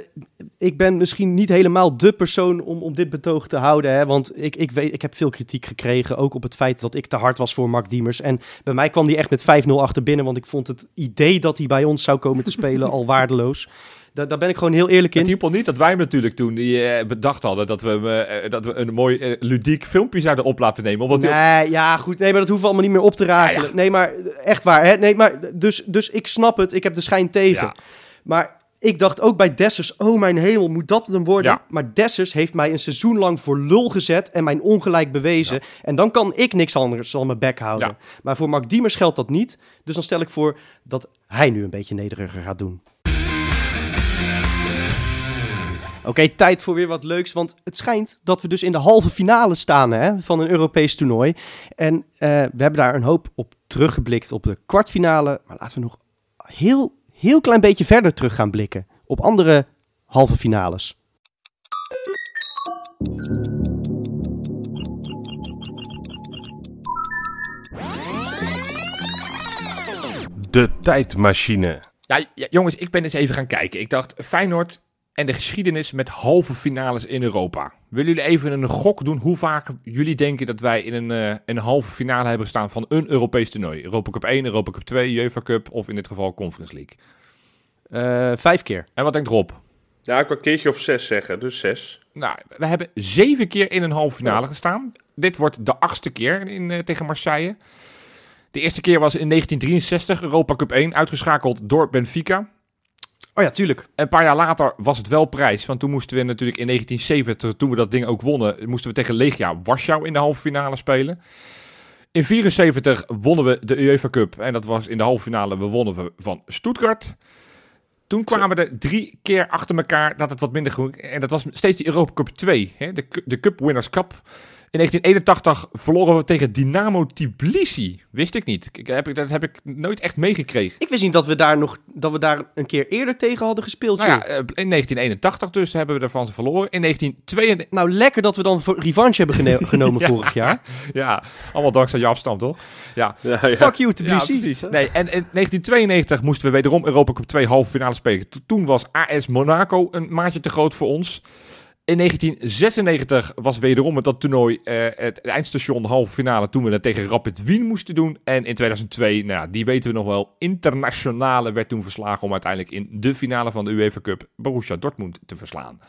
ik ben misschien niet helemaal de persoon om, om dit betoog te houden. Hè, want ik, ik, weet, ik heb veel kritiek gekregen, ook op het feit dat ik te hard was voor Mark Diemers. En bij mij kwam hij echt met 5-0 achter binnen, want ik vond het idee dat hij bij ons zou komen te spelen al waardeloos. Daar, daar ben ik gewoon heel eerlijk Het in. hielp al niet dat wij hem natuurlijk toen die, eh, bedacht hadden dat we, hem, eh, dat we een mooi eh, ludiek filmpje zouden op laten nemen. Omdat op- Nee, ja, goed. Nee, maar dat hoeven we allemaal niet meer op te. Ja, ja. Nee, maar echt waar. Hè? Nee, maar dus, dus ik snap het. Ik heb de schijn tegen. Ja. Maar ik dacht ook bij Dessers, oh mijn hemel, moet dat het hem worden? Ja. Maar Dessers heeft mij een seizoen lang voor lul gezet en mijn ongelijk bewezen. En dan kan ik niks anders dan mijn bek houden. Ja. Maar voor Mark Diemers geldt dat niet. Dus dan stel ik voor dat hij nu een beetje nederiger gaat doen. Oké, tijd voor weer wat leuks. Want het schijnt dat we dus in de halve finale staan hè, van een Europees toernooi. En eh, we hebben daar een hoop op teruggeblikt op de kwartfinale. Maar laten we nog heel, heel klein beetje verder terug gaan blikken. Op andere halve finales. De tijdmachine. Ja, ja, jongens, ik ben eens even gaan kijken. Ik dacht, Feyenoord en de geschiedenis met halve finales in Europa. Willen jullie even een gok doen hoe vaak jullie denken dat wij in een, eh, een halve finale hebben gestaan van een Europees toernooi? Europa Cup 1, Europa Cup 2, UEFA Cup of in dit geval Conference League. Eh, vijf keer. En wat denkt Rob? Ja, ik wil een keertje of zes zeggen, dus zes. Nou, we hebben zeven keer in een halve finale gestaan. Dit wordt de achtste keer in, eh, tegen Marseille. De eerste keer was in 1963, Europa Cup 1, uitgeschakeld door Benfica. Oh ja, tuurlijk. Een paar jaar later was het wel prijs. Want toen moesten we natuurlijk in 1970, toen we dat ding ook wonnen, moesten we tegen Legia Warschau in de halve finale spelen. In 74 wonnen we de UEFA Cup. En dat was in de halve finale, we wonnen we van Stuttgart. Toen kwamen er drie keer achter elkaar dat het wat minder goed... En dat was steeds die Europa Cup 2, hè, de, de Cup Winners Cup. In 1981 verloren we tegen Dynamo Tbilisi. Wist ik niet. Ik heb, dat heb ik nooit echt meegekregen. Ik wist niet dat we daar nog dat we daar een keer eerder tegen hadden gespeeld. Nou ja, eh, in 1981 dus hebben we ervan verloren. In 1992... Nou, lekker dat we dan revanche hebben genomen Ja. vorig jaar. Ja, allemaal dankzij Jaap Stam, toch? Ja. Ja, ja. Fuck you, Tbilisi. Nee, en in 1992 moesten we wederom Europa Cup 2 halve finale spelen. To- Toen was AS Monaco een maatje te groot voor ons. In 1996 was wederom met dat toernooi eh, het eindstation halve finale toen we het tegen Rapid Wien moesten doen. En in 2002, nou ja, die weten we nog wel, internationale werd toen verslagen om uiteindelijk in de finale van de UEFA Cup Borussia Dortmund te verslaan.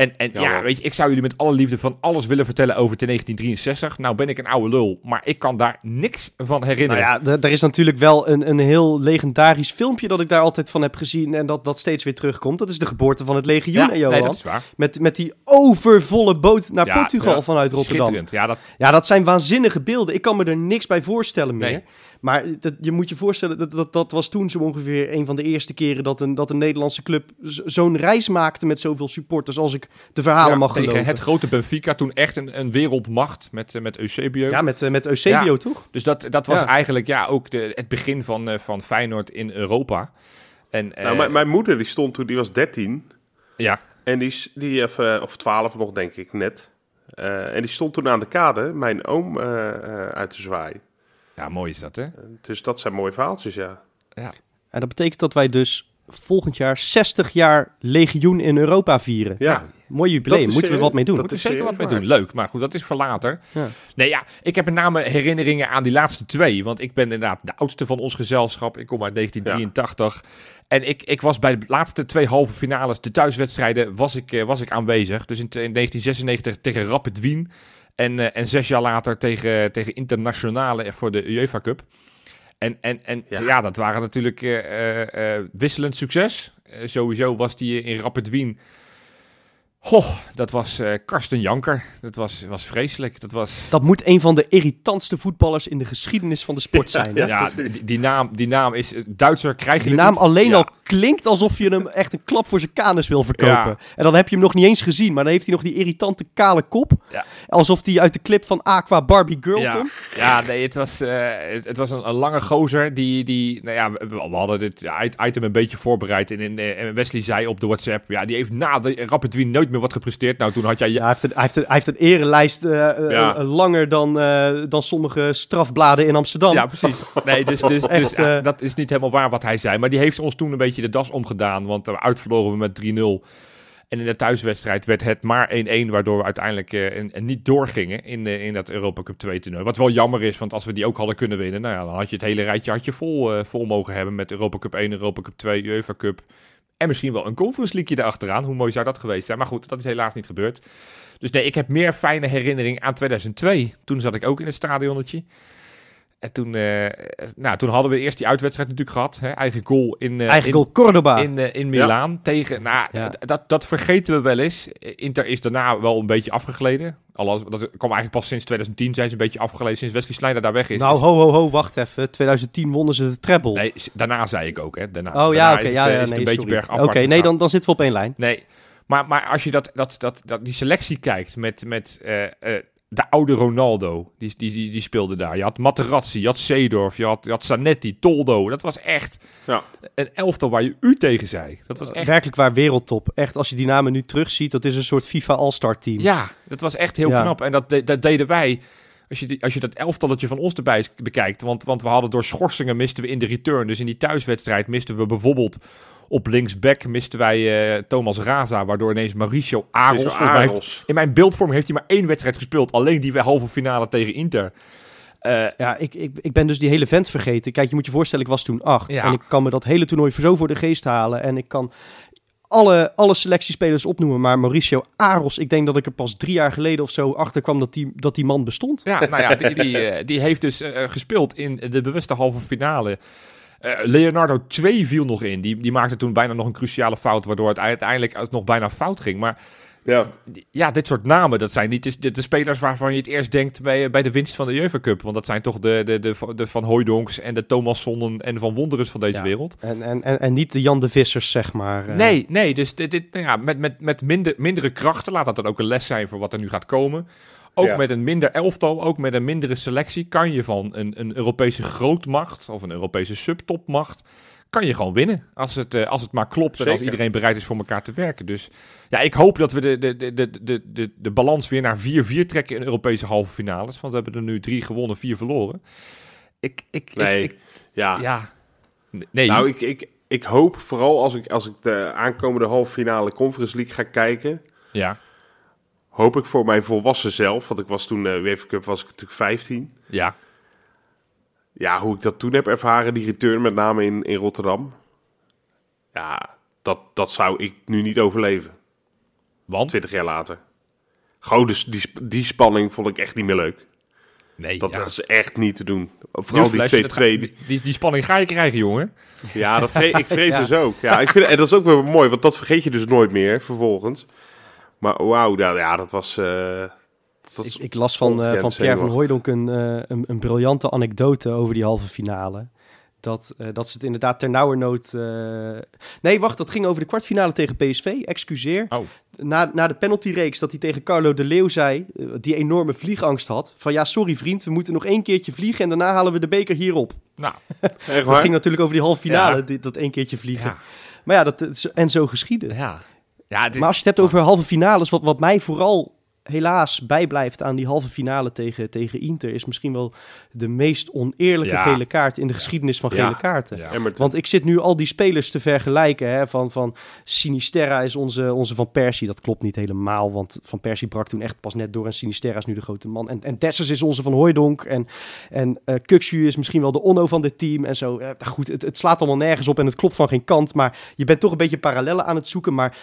En, en ja, weet je, ik zou jullie met alle liefde van alles willen vertellen over de 1963. Nou ben ik een oude lul, maar ik kan daar niks van Nou herinneren. ja, d- er is natuurlijk wel een, een heel legendarisch filmpje dat ik daar altijd van heb gezien en dat, dat steeds weer terugkomt. Dat is de geboorte van het legioen, hè, Johan? nee, dat is waar. met, met die overvolle boot naar Ja, Portugal ja. vanuit Rotterdam. Ja, dat, Ja, dat zijn waanzinnige beelden. Ik kan me er niks bij voorstellen meer. Nee. Maar dat, je moet je voorstellen, dat, dat, dat was toen zo ongeveer een van de eerste keren dat een, dat een Nederlandse club zo'n reis maakte met zoveel supporters, als ik de verhalen ja, mag tegen geloven. het grote Benfica, toen echt een, een wereldmacht met, eh, met Eusebio. Ja, met, eh, met Eusebio, Ja. toch? Dus dat, dat was Ja. eigenlijk ja, ook de, het begin van, eh, van Feyenoord in Europa. En, eh, Nou, mijn, mijn moeder die stond toen, die was 13. ja, En die, is- die eh, of 12 nog denk ik net. Eh, en die stond toen aan de kade mijn oom uit te zwaaien. Ja, mooi is dat, hè? Dus dat zijn mooie verhaaltjes, ja. En dat betekent dat wij dus volgend jaar 60 jaar legioen in Europa vieren. Ja, Mooi Dat jubileum, moeten we wat mee doen. dat Moet er is zeker wat mee doen. Leuk, maar goed, dat is voor later. Ja. Nee, ja, ik heb met name herinneringen aan die laatste twee. Want ik ben inderdaad de oudste van ons gezelschap. Ik kom uit 1983. En ik, ik was bij de laatste twee halve finales, de thuiswedstrijden, was ik, eh, was ik aanwezig. Dus in, in 1996 tegen Rapid Wien. En, eh, en zes jaar later tegen, tegen Internationale voor de UEFA Cup. En, en, en ja. Ja. dat waren natuurlijk eh, eh, wisselend succes. Sowieso was die in Rapid Wien. Goh, dat was eh, Karsten Janker. Dat was, was vreselijk. Dat was... Dat moet een van de irritantste voetballers in de geschiedenis van de sport zijn. Hè? Ja, die, die naam, die naam is... eh, Duitser krijg je Die naam niet. alleen Ja. al klinkt alsof je hem echt een klap voor zijn kanus wil verkopen. Ja. En dan heb je hem nog niet eens gezien, maar dan heeft hij nog die irritante kale kop. Ja. Alsof hij uit de clip van Aqua Barbie Girl Ja, komt. ja nee, het was, eh, het, het was een, een lange gozer die, die nou ja, we, we hadden dit item een beetje voorbereid en Wesley zei op de WhatsApp, ja, die heeft na de Rapid Wien nooit meer wat gepresteerd. Nou, toen had jij, Ja, hij, heeft een, hij, heeft een, hij heeft een erelijst eh, eh, Ja. langer dan, eh, dan sommige strafbladen in Amsterdam. Ja, precies. Nee, dus, dus, Echt, dus dat is niet helemaal waar wat hij zei. Maar die heeft ons toen een beetje de das omgedaan. Want uitverloren we met 3-0. En in de thuiswedstrijd werd het maar 1-1. Waardoor we uiteindelijk en, en niet doorgingen in, in dat Europa Cup 2 toernooi. Wat wel jammer is, want als we die ook hadden kunnen winnen. Nou ja, dan had je het hele rijtje had je vol, vol mogen hebben. Met Europa Cup 1, Europa Cup 2, UEFA Cup. En misschien wel een Conference League erachteraan. Hoe mooi zou dat geweest zijn? Maar goed, dat is helaas niet gebeurd. Dus nee, ik heb meer fijne herinnering aan 2002. Toen zat ik ook in het stadionnetje. En toen, eh, nou, toen hadden we eerst die uitwedstrijd natuurlijk gehad. Hè? Eigen goal in, eh, Eigen in, goal Cordoba. in, eh, in Milaan. Tegen, nou, Ja. dat, dat vergeten we wel eens. Inter is daarna wel een beetje afgegleden. Althans, dat kwam eigenlijk pas sinds 2010 zijn ze een beetje afgegleden. Sinds Wesley Sneijder daar weg is. nou, is- ho, ho, ho, wacht even. 2010 wonnen ze de treble. Nee, daarna zei ik ook. Hè? Daarna, oh ja, oké. ja, eh, ja, is nee, een beetje bergafwaarts Oké, nee, dan, dan zitten we op één lijn. Nee, Maar, maar als je dat, dat, dat, dat, die selectie kijkt met, met eh, eh, de oude Ronaldo, die, die, die, die speelde daar. Je had Materazzi, je had Seedorf, je had, je had Zanetti, Toldo. Dat was echt Ja. een elftal waar je u tegen zei. Dat was echt... Werkelijk waar wereldtop. Echt, als je die namen nu terugziet, dat is een soort FIFA All-Star team. Ja, dat was echt heel Ja. knap. En dat, de- dat deden wij. Als je, die- als je dat elftalletje van ons erbij bekijkt. Want, want we hadden door schorsingen misten we in de return. Dus in die thuiswedstrijd misten we bijvoorbeeld op linksback misten wij eh, Thomas Raza. Waardoor ineens Mauricio Aros. Heeft- Aros. in mijn beeldvorm heeft hij maar één wedstrijd gespeeld. Alleen die halve finale tegen Inter. Eh, Ja, ik, ik, ik ben dus die hele vent vergeten. Kijk, je moet je voorstellen, ik was toen acht. Ja. En ik kan me dat hele toernooi zo voor de geest halen. En ik kan alle, alle selectiespelers opnoemen. Maar Mauricio Aros, ik denk dat ik er pas drie jaar geleden of zo achter kwam dat die, dat die man bestond. Ja, nou ja, die, die, eh, die heeft dus gespeeld in de bewuste halve finale. Eh, Leonardo 2 viel nog in. Die, die maakte toen bijna nog een cruciale fout, waardoor het uiteindelijk het nog bijna fout ging. Maar Ja. ja, dit soort namen, dat zijn niet de, de spelers waarvan je het eerst denkt bij, bij de winst van de UEFA Cup. Want dat zijn toch de, de, de, de Van Hooijdonks en de Thomas Sonnen en Van Wonderens van deze Ja. wereld. En, en, en, en niet de Jan de Vissers, zeg maar. eh. Nee, nee, dus dit, dit, nou ja, met, met, met minder, mindere krachten, laat dat dan ook een les zijn voor wat er nu gaat komen. Ook Ja. met een minder elftal, ook met een mindere selectie, kan je van een, een Europese grootmacht of een Europese subtopmacht, kan je gewoon winnen. Als het, eh, als het maar klopt en als iedereen bereid is voor elkaar te werken. Dus ja, ik hoop dat we de, de, de, de, de, de, de balans weer naar 4-4 trekken in Europese halve finales. Want we hebben er nu drie gewonnen, vier verloren. Ik, ik, Nee. ik, ik- ja. ja. Nee. Nou, ik, ik, ik hoop vooral als ik, als ik de aankomende halve finale Conference League ga kijken, ja. Hoop ik voor mijn volwassen zelf, want ik was toen eh UEFA Cup was ik natuurlijk 15. Ja. Ja, hoe ik dat toen heb ervaren, die return met name in, in Rotterdam. Ja, dat, dat zou ik nu niet overleven, Want? 20 jaar later. Gewoon dus die, die spanning vond ik echt niet meer leuk. Nee, Dat ja. is echt niet te doen. Vooral die Newsflash, dat 2-2. ga- die, die, die spanning ga je krijgen, jongen. Ja, dat vre- ik vrees Ja. dus ook. Ja, ik vind, en dat is ook wel mooi, want dat vergeet je dus nooit meer vervolgens. Maar wauw, nou, ja, dat was... eh, dat Ik, ik las van, eh, van Pierre van. Hooijdonk een, eh, een, een briljante anekdote over die halve finale. Dat, dat ze het inderdaad ternauwernood... Nee, wacht, dat ging over de kwartfinale tegen PSV. Excuseer. Oh. Na, na de penaltyreeks dat hij tegen Carlo de Leeuw zei... die enorme vliegangst had. Van ja, sorry vriend, we moeten nog één keertje vliegen... en daarna halen we de beker hierop. Nou, Echt Dat ging natuurlijk over die halve finale, Ja. dat één keertje vliegen. ja. Maar ja, dat, en zo geschieden. Ja. Ja, dit- Maar als je het hebt over halve finales, wat, wat mij vooral helaas bijblijft aan die halve finale tegen, tegen Inter, is misschien wel de meest oneerlijke Ja. gele kaart in de geschiedenis van Ja. gele kaarten. Ja. Want ik zit nu al die spelers te vergelijken. Hè, van, van Sinisterra is onze, onze Van Persie. Dat klopt niet helemaal. Want Van Persie brak toen echt pas net door. En Sinisterra is nu de grote man. En, en Dessers is onze Van Hooijdonk. En, en eh Kukshu is misschien wel de onno van dit team. En zo. Eh, goed, het, het slaat allemaal nergens op. En het klopt van geen kant. Maar je bent toch een beetje parallellen aan het zoeken. Maar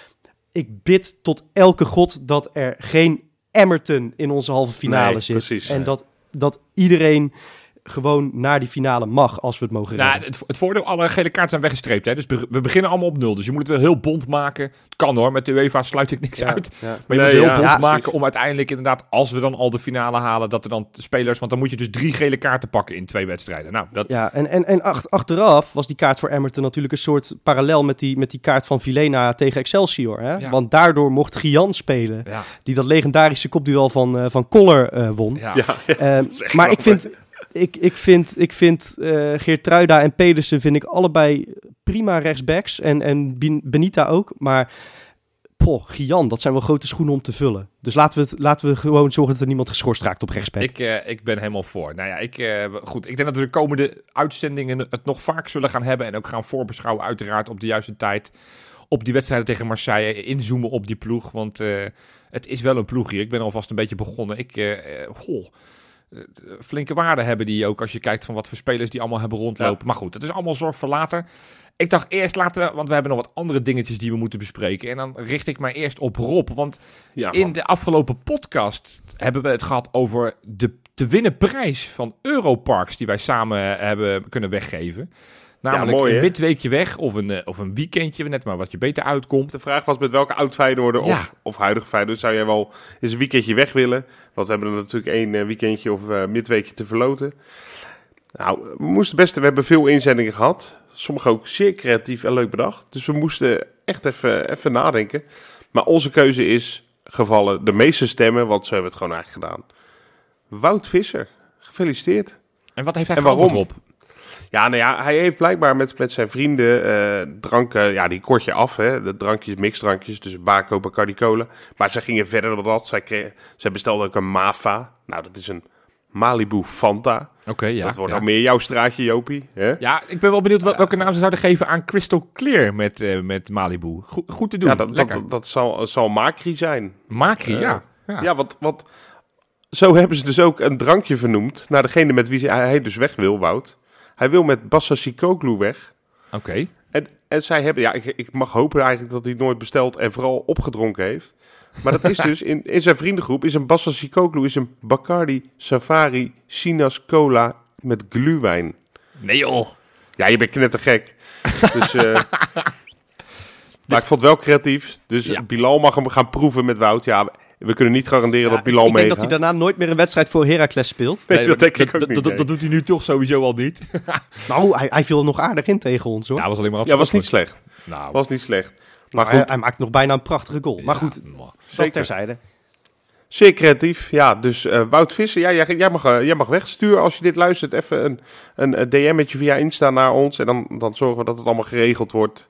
ik bid tot elke god dat er geen Emmerton in onze halve finale Nee, zit. precies. En Nee. dat, dat iedereen gewoon naar die finale mag als we het mogen Nou, het, het voordeel, alle gele kaarten zijn weggestreept. Hè? Dus be- we beginnen allemaal op nul. Dus je moet het wel heel bond maken. Het kan hoor, met de UEFA sluit ik niks Ja, uit. ja. Maar je Nee, moet het heel ja, bond ja, maken om uiteindelijk inderdaad, als we dan al de finale halen, dat er dan spelers... Want dan moet je dus drie gele kaarten pakken in twee wedstrijden. Nou, dat... Ja, en, en, en ach- achteraf was die kaart voor Emmerton natuurlijk een soort parallel met die, met die kaart van Vilena tegen Excelsior. Hè? Ja. Want daardoor mocht Gian spelen, Ja, die dat legendarische kopduel van, eh van Koller eh, won. ja. Ja, ja, Ehm, is echt maar ik vind, ik, ik vind, ik vind eh Geertruida en Pedersen vind ik allebei prima rechtsbacks. En, en Benita ook. Maar poh, Gian, dat zijn wel grote schoenen om te vullen. Dus laten we, het, laten we gewoon zorgen dat er niemand geschorst raakt op rechtsback. Ik, eh, ik ben helemaal voor. Nou ja, ik, eh, goed, ik denk dat we de komende uitzendingen het nog vaak zullen gaan hebben. En ook gaan voorbeschouwen, uiteraard, op de juiste tijd. Op die wedstrijden tegen Marseille. Inzoomen op die ploeg. Want het is wel een ploeg hier. Ik ben alvast een beetje begonnen. Ik, goh, flinke waarde hebben die ook. Als je kijkt van wat voor spelers die allemaal hebben rondlopen. Maar goed, dat is allemaal zorg voor later. Ik dacht eerst laten we, want we hebben nog wat andere dingetjes die we moeten bespreken. En dan richt ik mij eerst op Rob. Want Ja, in de afgelopen podcast hebben we het gehad over de te winnen prijs van Europarks die wij samen hebben kunnen weggeven. Namelijk mooi, een midweekje weg of een, eh, of een weekendje, net maar wat je beter uitkomt. De vraag was met welke oud Feyenoorder Ja. of, of huidige Feyenoorder zou jij wel eens een weekendje weg willen? Want we hebben er natuurlijk één eh, weekendje of eh, midweekje te verloten. Nou, we moesten best, we hebben veel inzendingen gehad. Sommige ook zeer creatief en leuk bedacht. Dus we moesten echt even, even nadenken. Maar onze keuze is gevallen de meeste stemmen, want zo hebben we het gewoon eigenlijk gedaan. Wout Visser, gefeliciteerd. En wat heeft hij En voor waarom? op? Ja, nou ja, hij heeft blijkbaar met, met zijn vrienden eh, dranken, ja, die kort je af, hè. De drankjes, mixdrankjes, dus Bako, Bacardi Cola. Maar zij gingen verder dan dat. Zij, kreeg, zij bestelden ook een Mafa. Nou, dat is een Malibu Fanta. Oké, ja. dat wordt ja. al meer jouw straatje, Jopie. Hè? Ja, ik ben wel benieuwd wel- welke naam ze zouden geven aan Crystal Clear met, eh, met Malibu. Goed, goed te doen, Ja, dat, lekker. dat, dat zal, zal Macri zijn. Macri, Ja. ja. ja. Ja, want, want zo hebben ze dus ook een drankje vernoemd naar degene met wie ze- hij dus weg wil, Wout. Hij wil met Bassa Sikoglu weg. Oké. En, en zij hebben, ja, ik, ik mag hopen eigenlijk dat hij nooit besteld en vooral opgedronken heeft. Maar dat is dus, in, in zijn vriendengroep is een Bassa Sikoglu, is een Bacardi Safari Sinas Cola met gluwijn. Nee joh. Ja, je bent knettergek. Dus, eh, maar ik vond het wel creatief. Dus Ja. Bilal mag hem gaan proeven met Wout. Ja, we kunnen niet garanderen Ja, dat Bilal ik denk meegaat. dat hij daarna nooit meer een wedstrijd voor Heracles speelt. Nee, dat denk ik ook niet, dat, nee. dat doet hij nu toch sowieso al niet. Nou, hij, hij viel er nog aardig in tegen ons hoor. Ja, was alleen maar Ja, was niet slecht. Nou, Was niet slecht. Maar hij, goed, hij maakte nog bijna een prachtige goal. Maar ja, goed, dat zeker. terzijde. Zeer creatief. Ja, dus eh, Wout Visser, ja, jij, jij, mag, eh, jij mag weg. Stuur als je dit luistert even een, een, een DM'tje via Insta naar ons. En dan, dan zorgen we dat het allemaal geregeld wordt.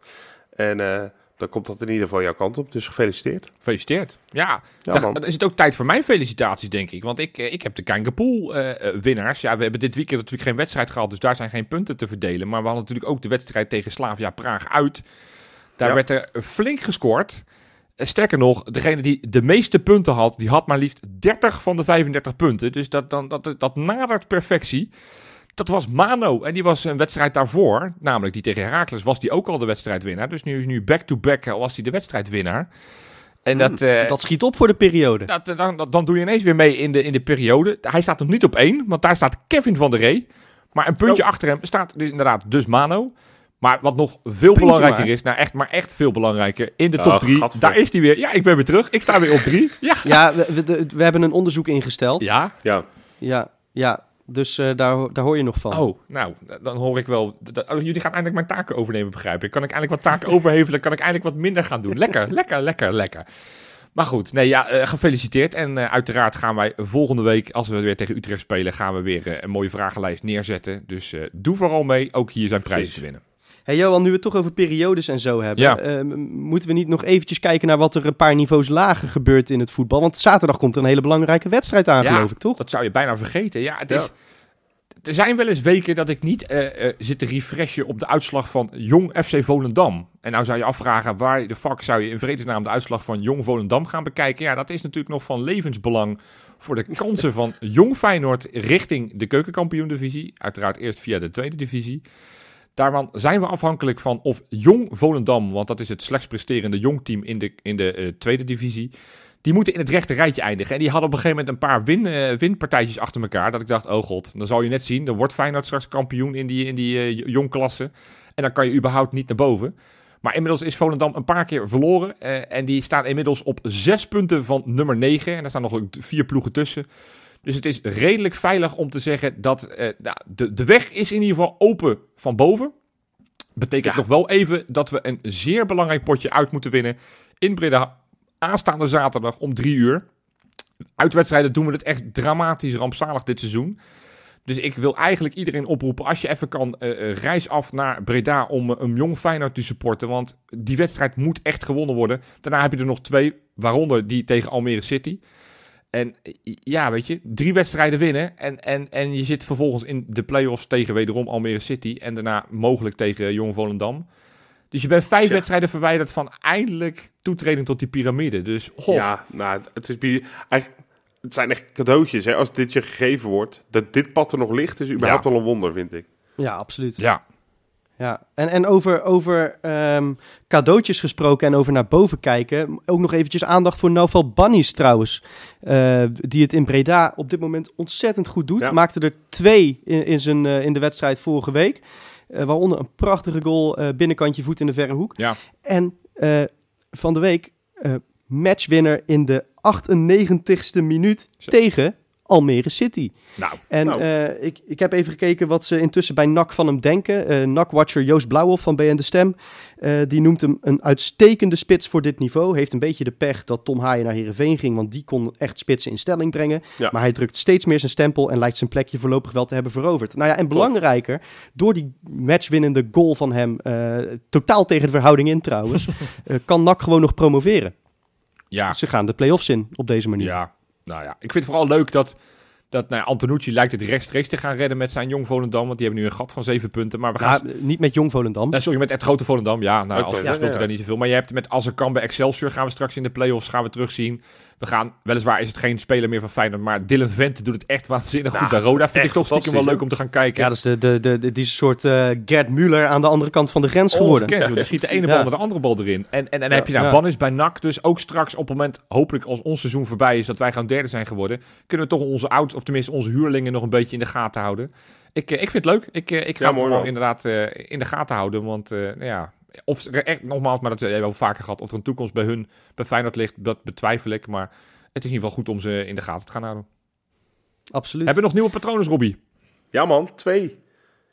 En eh, dan komt dat in ieder geval jouw kant op. Dus gefeliciteerd. Gefeliciteerd. Ja, Ja, man. is het ook tijd voor mijn felicitaties, denk ik. Want ik, eh, ik heb de Kangapool eh, eh, winnaars. Ja, we hebben dit weekend natuurlijk geen wedstrijd gehad, dus daar zijn geen punten te verdelen. Maar we hadden natuurlijk ook de wedstrijd tegen Slavia Praag uit. Daar Ja. werd er flink gescoord. Sterker nog, degene die de meeste punten had, die had maar liefst 30 van de 35 punten. Dus dat, dan, dat, dat nadert perfectie. Dat was Mano. En die was een wedstrijd daarvoor, namelijk die tegen Heracles, was die ook al de wedstrijdwinnaar. Dus nu is nu back-to-back eh, was hij de wedstrijdwinnaar. En dat, eh, Dat schiet op voor de periode. dat, dan, dan, dan doe je ineens weer mee in de, in de periode. Hij staat nog niet op één, want daar staat Kevin van der Ree. Maar een puntje Oh. achter hem staat dus inderdaad dus Mano. Maar wat nog veel belangrijker maar. is, nou echt, maar echt veel belangrijker, in de top Oh, drie, gadver. daar is hij weer. Ja, ik ben weer terug. Ik sta weer op drie. Ja. Ja, we, we, we hebben een onderzoek ingesteld. Ja. Ja, ja, ja. Dus eh, daar, daar hoor je nog van. Oh, nou, dan hoor ik wel. dat- oh, jullie gaan eindelijk mijn taken overnemen, begrijp ik. Kan ik eindelijk wat taken overhevelen? Kan ik eindelijk wat minder gaan doen? Lekker, lekker, lekker, lekker. Maar goed, nee, ja, eh, gefeliciteerd. En eh, uiteraard gaan wij volgende week, als we weer tegen Utrecht spelen, gaan we weer een mooie vragenlijst neerzetten. Dus doe vooral mee. Ook hier zijn prijzen Precies. te winnen. Hey Johan, nu we het toch over periodes en zo hebben, Ja. eh, moeten we niet nog eventjes kijken naar wat er een paar niveaus lager gebeurt in het voetbal? Want zaterdag komt er een hele belangrijke wedstrijd aan, Ja. geloof ik, toch? Dat zou je bijna vergeten. Ja, het Ja. is. Er zijn wel eens weken dat ik niet eh, eh, zit te refreshen op de uitslag van Jong FC Volendam. En nou zou je afvragen, waar de fuck zou je in vredesnaam de uitslag van Jong Volendam gaan bekijken? Ja, dat is natuurlijk nog van levensbelang voor de kansen van Jong Feyenoord richting de keukenkampioen-divisie. Uiteraard eerst via de tweede divisie. Daarvan zijn we afhankelijk van of Jong Volendam, want dat is het slechts presterende Jong-team in de, in de eh, tweede divisie, die moeten in het rechte rijtje eindigen. En die hadden op een gegeven moment een paar win, eh, winpartijtjes achter elkaar. Dat ik dacht, oh god, dan zal je net zien. Dan wordt Feyenoord straks kampioen in die, in die eh, jongklasse. En dan kan je überhaupt niet naar boven. Maar inmiddels is Volendam een paar keer verloren. en die staan inmiddels op zes punten van nummer 9. En daar staan nog vier ploegen tussen. Dus het is redelijk veilig om te zeggen dat eh, nou, de, de weg is in ieder geval open van boven. Betekent Ja. nog wel even dat we een zeer belangrijk potje uit moeten winnen in Breda aanstaande zaterdag om drie uur. Uitwedstrijden doen we het echt dramatisch rampzalig dit seizoen. Dus ik wil eigenlijk iedereen oproepen, als je even kan, eh, reis af naar Breda om een jong Feyenoord te supporten. Want die wedstrijd moet echt gewonnen worden. Daarna heb je er nog twee, waaronder die tegen Almere City. En eh, ja, weet je, drie wedstrijden winnen en, en, en je zit vervolgens in de play-offs tegen wederom Almere City. En daarna mogelijk tegen Jong Volendam. Dus je bent vijf wedstrijden verwijderd van eindelijk toetreding tot die piramide. Dus, goh. ja nou, het, is, het zijn echt cadeautjes. Hè, als dit je gegeven wordt, dat dit pad er nog ligt, is überhaupt Ja. al een wonder, vind ik. Ja, absoluut. Ja, Ja, en, en over, over ehm, cadeautjes gesproken en over naar boven kijken. Ook nog eventjes aandacht voor Novel Bannis trouwens. eh, die het in Breda op dit moment ontzettend goed doet. Ja. Maakte er twee in, in, zijn, eh, in de wedstrijd vorige week. Eh, waaronder een prachtige goal binnenkantje voet in de verre hoek. Ja. En van de week matchwinner in de 98ste minuut Zo. tegen Almere City. Nou, En Nou. eh, ik, ik heb even gekeken wat ze intussen bij NAC van hem denken. Eh NAC-watcher Joost Blauwhoff van BN De Stem, eh, die noemt hem een uitstekende spits voor dit niveau. Heeft een beetje de pech dat Tom Haaien naar Heerenveen ging, want die kon echt spitsen in stelling brengen. Ja. Maar hij drukt steeds meer zijn stempel en lijkt zijn plekje voorlopig wel te hebben veroverd. Nou ja, en belangrijker, door die matchwinnende goal van hem, totaal tegen de verhouding in trouwens, kan NAC gewoon nog promoveren. ja. Ze gaan de play-offs in op deze manier. Ja, nou ja. Ik vind het vooral leuk dat, dat nou ja, Antonucci lijkt het rechtstreeks te gaan redden met zijn jong Volendam. Want die hebben nu een gat van zeven punten. Maar we gaan... Ja, niet met Jong Volendam. Sorry, met het grote Volendam. Ja, nou, als ja, speelt ja, er daar niet zoveel. Maar je hebt met Azarkan bij Excelsior gaan we straks in de play-offs gaan we terugzien. We gaan, weliswaar is het geen speler meer van Feyenoord, maar Dylan Vente doet het echt waanzinnig Nou, goed bij Roda. Vind ik toch stiekem wel leuk om te gaan kijken. Ja, dat is de, de, de, de- die soort eh, Gerd Muller aan de andere kant van de grens geworden. Ongekend, joh. Er schiet de ene bal Ja. naar de andere bal erin. En, en, en dan heb je nou Ja. Bannis bij NAC. Dus ook straks op het moment, hopelijk als ons seizoen voorbij is, dat wij gewoon derde zijn geworden, kunnen we toch onze oud, of tenminste onze huurlingen nog een beetje in de gaten houden. Ik, eh, ik vind het leuk. Ik, eh, ik ga Ja, wel. inderdaad eh, in de gaten houden. Want eh, nou ja, of echt, nogmaals, maar dat hebben we wel vaker gehad, of er een toekomst bij hun, bij Feyenoord ligt, dat betwijfel ik. Maar het is in ieder geval goed om ze in de gaten te gaan houden. Absoluut. Hebben we nog nieuwe patronen, Robbie? Ja man, twee.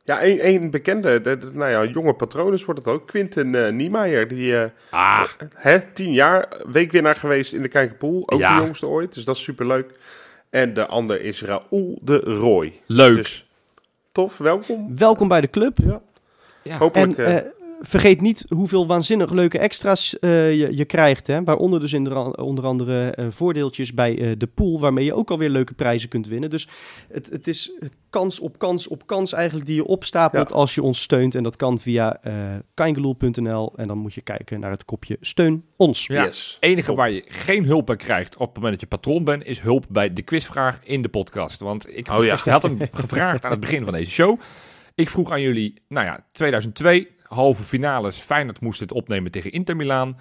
Ja, één, één bekende, de, de- nou ja, jonge patronen wordt het ook. Quinten eh Niemeyer, die eh, Ah, hè, tien jaar weekwinnaar geweest in de Kijkerpool. Ook Ja. de jongste ooit, dus dat is superleuk. En de ander is Raoul de Roy. leuk. Dus tof, welkom. Welkom bij de club. ja. Hopelijk... En eh, eh, vergeet niet hoeveel waanzinnig leuke extra's eh, je, je krijgt. Hè? Waaronder dus in de ra- onder andere eh, voordeeltjes bij eh, de pool, waarmee je ook alweer leuke prijzen kunt winnen. Dus het, het is kans op kans op kans eigenlijk die je opstapelt Ja. als je ons steunt. En dat kan via eh kaingeloel.nl en dan moet je kijken naar het kopje steun ons. Ja. yes. enige Top. waar je geen hulp bij krijgt op het moment dat je patroon bent, is hulp bij de quizvraag in de podcast. Want ik Oh ja. had hem gevraagd aan het begin van deze show. Ik vroeg aan jullie, nou ja, 2002, halve finales. Feyenoord moest het opnemen tegen Inter Milaan.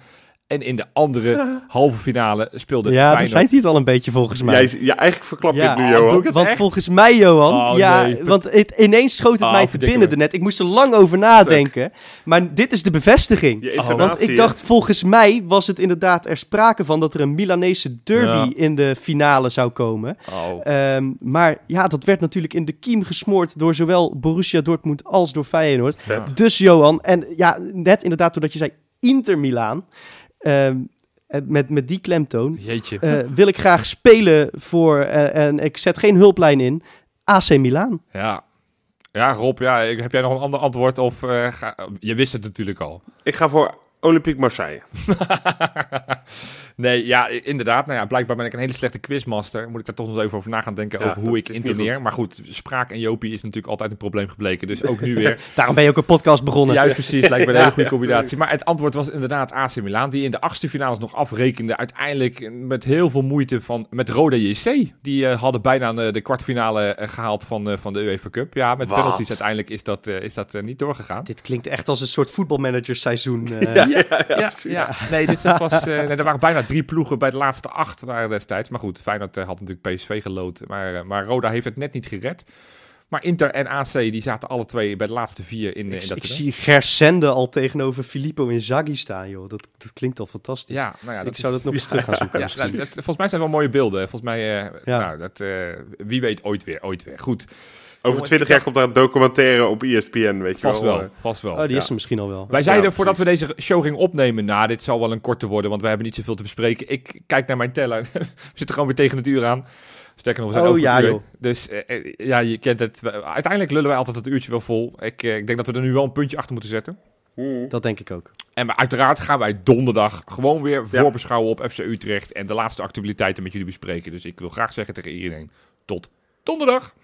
En in de andere halve finale speelde Ja, daar Feyenoord... zei hij het al een beetje volgens mij. Jij, ja, eigenlijk verklap je Ja, het nu, oh, Johan. het Want echt? volgens mij, Johan, Oh, ja, nee. want het, ineens schoot het Oh, mij te binnen me. net. Ik moest er lang over nadenken, maar dit is de bevestiging. Je Oh, Want ik dacht, volgens mij was het inderdaad er sprake van dat er een Milanese derby Ja. in de finale zou komen. Oh. Ehm, maar ja, dat werd natuurlijk in de kiem gesmoord door zowel Borussia Dortmund als door Feyenoord. Vet. Dus Johan, en ja, net inderdaad doordat je zei Inter Milaan, ehm, eh, met, met die klemtoon, Jeetje. eh, wil ik graag spelen voor, eh, en ik zet geen hulplijn in, AC Milaan. Ja. Ja, Rob, ja, heb jij nog een ander antwoord? Of eh, ga- je wist het natuurlijk al. Ik ga voor Olympique Marseille. nee, ja, inderdaad. Nou ja, blijkbaar ben ik een hele slechte quizmaster. Moet ik daar toch nog even over na gaan denken Ja, over hoe ik intoneer. goed. Maar goed, spraak en Jopie is natuurlijk altijd een probleem gebleken. Dus ook nu weer. Daarom ben je ook een podcast begonnen. Juist precies, lijkt me een hele goede Ja. combinatie. Maar het antwoord was inderdaad AC Milan, die in de achtste finales nog afrekende. Uiteindelijk met heel veel moeite van, met Roda JC. Die eh, hadden bijna de, de kwartfinale eh, gehaald van, eh, van de UEFA Cup. Ja, met Wat? penalties uiteindelijk is dat, eh, is dat eh, niet doorgegaan. Dit klinkt echt als een soort voetbalmanagerseizoen. eh. Ja, ja, ja, Nee, dit dat was, eh, nee, er waren bijna drie ploegen bij de laatste acht waren destijds. Maar goed, Feyenoord eh, had natuurlijk PSV gelood. Maar, eh, maar Roda heeft het net niet gered. Maar Inter en AC die zaten alle twee bij de laatste vier in, Ik, in dat ik zie Gersende al tegenover Filippo Inzaghi staan, joh. Dat, dat klinkt al fantastisch. Ja, nou ja, ik dat zou is- dat nog eens terug gaan zoeken. Ja, misschien. dat- volgens mij zijn wel mooie beelden. Volgens mij, nou, dat, wie weet ooit weer, ooit weer. Goed, Over twintig jaar komt daar een documentaire op ESPN, weet je vast wel. wel, vast wel. oh, die ja. is er misschien al wel. Wij zeiden Ja, voordat we deze show gingen opnemen, nou, dit zal wel een korte worden, want we hebben niet zoveel te bespreken. Ik kijk naar mijn teller. we zitten gewoon weer tegen het uur aan. Sterker nog, we zijn Oh, over het ja, uur. joh. Dus eh, eh, ja, je kent het. Uiteindelijk lullen wij altijd het uurtje wel vol. Ik, eh, ik denk dat we er nu wel een puntje achter moeten zetten. Hmm. Dat denk ik ook. En maar uiteraard gaan wij donderdag gewoon weer Ja. voorbeschouwen op FC Utrecht en de laatste actualiteiten met jullie bespreken. Dus ik wil graag zeggen tegen iedereen, tot donderdag!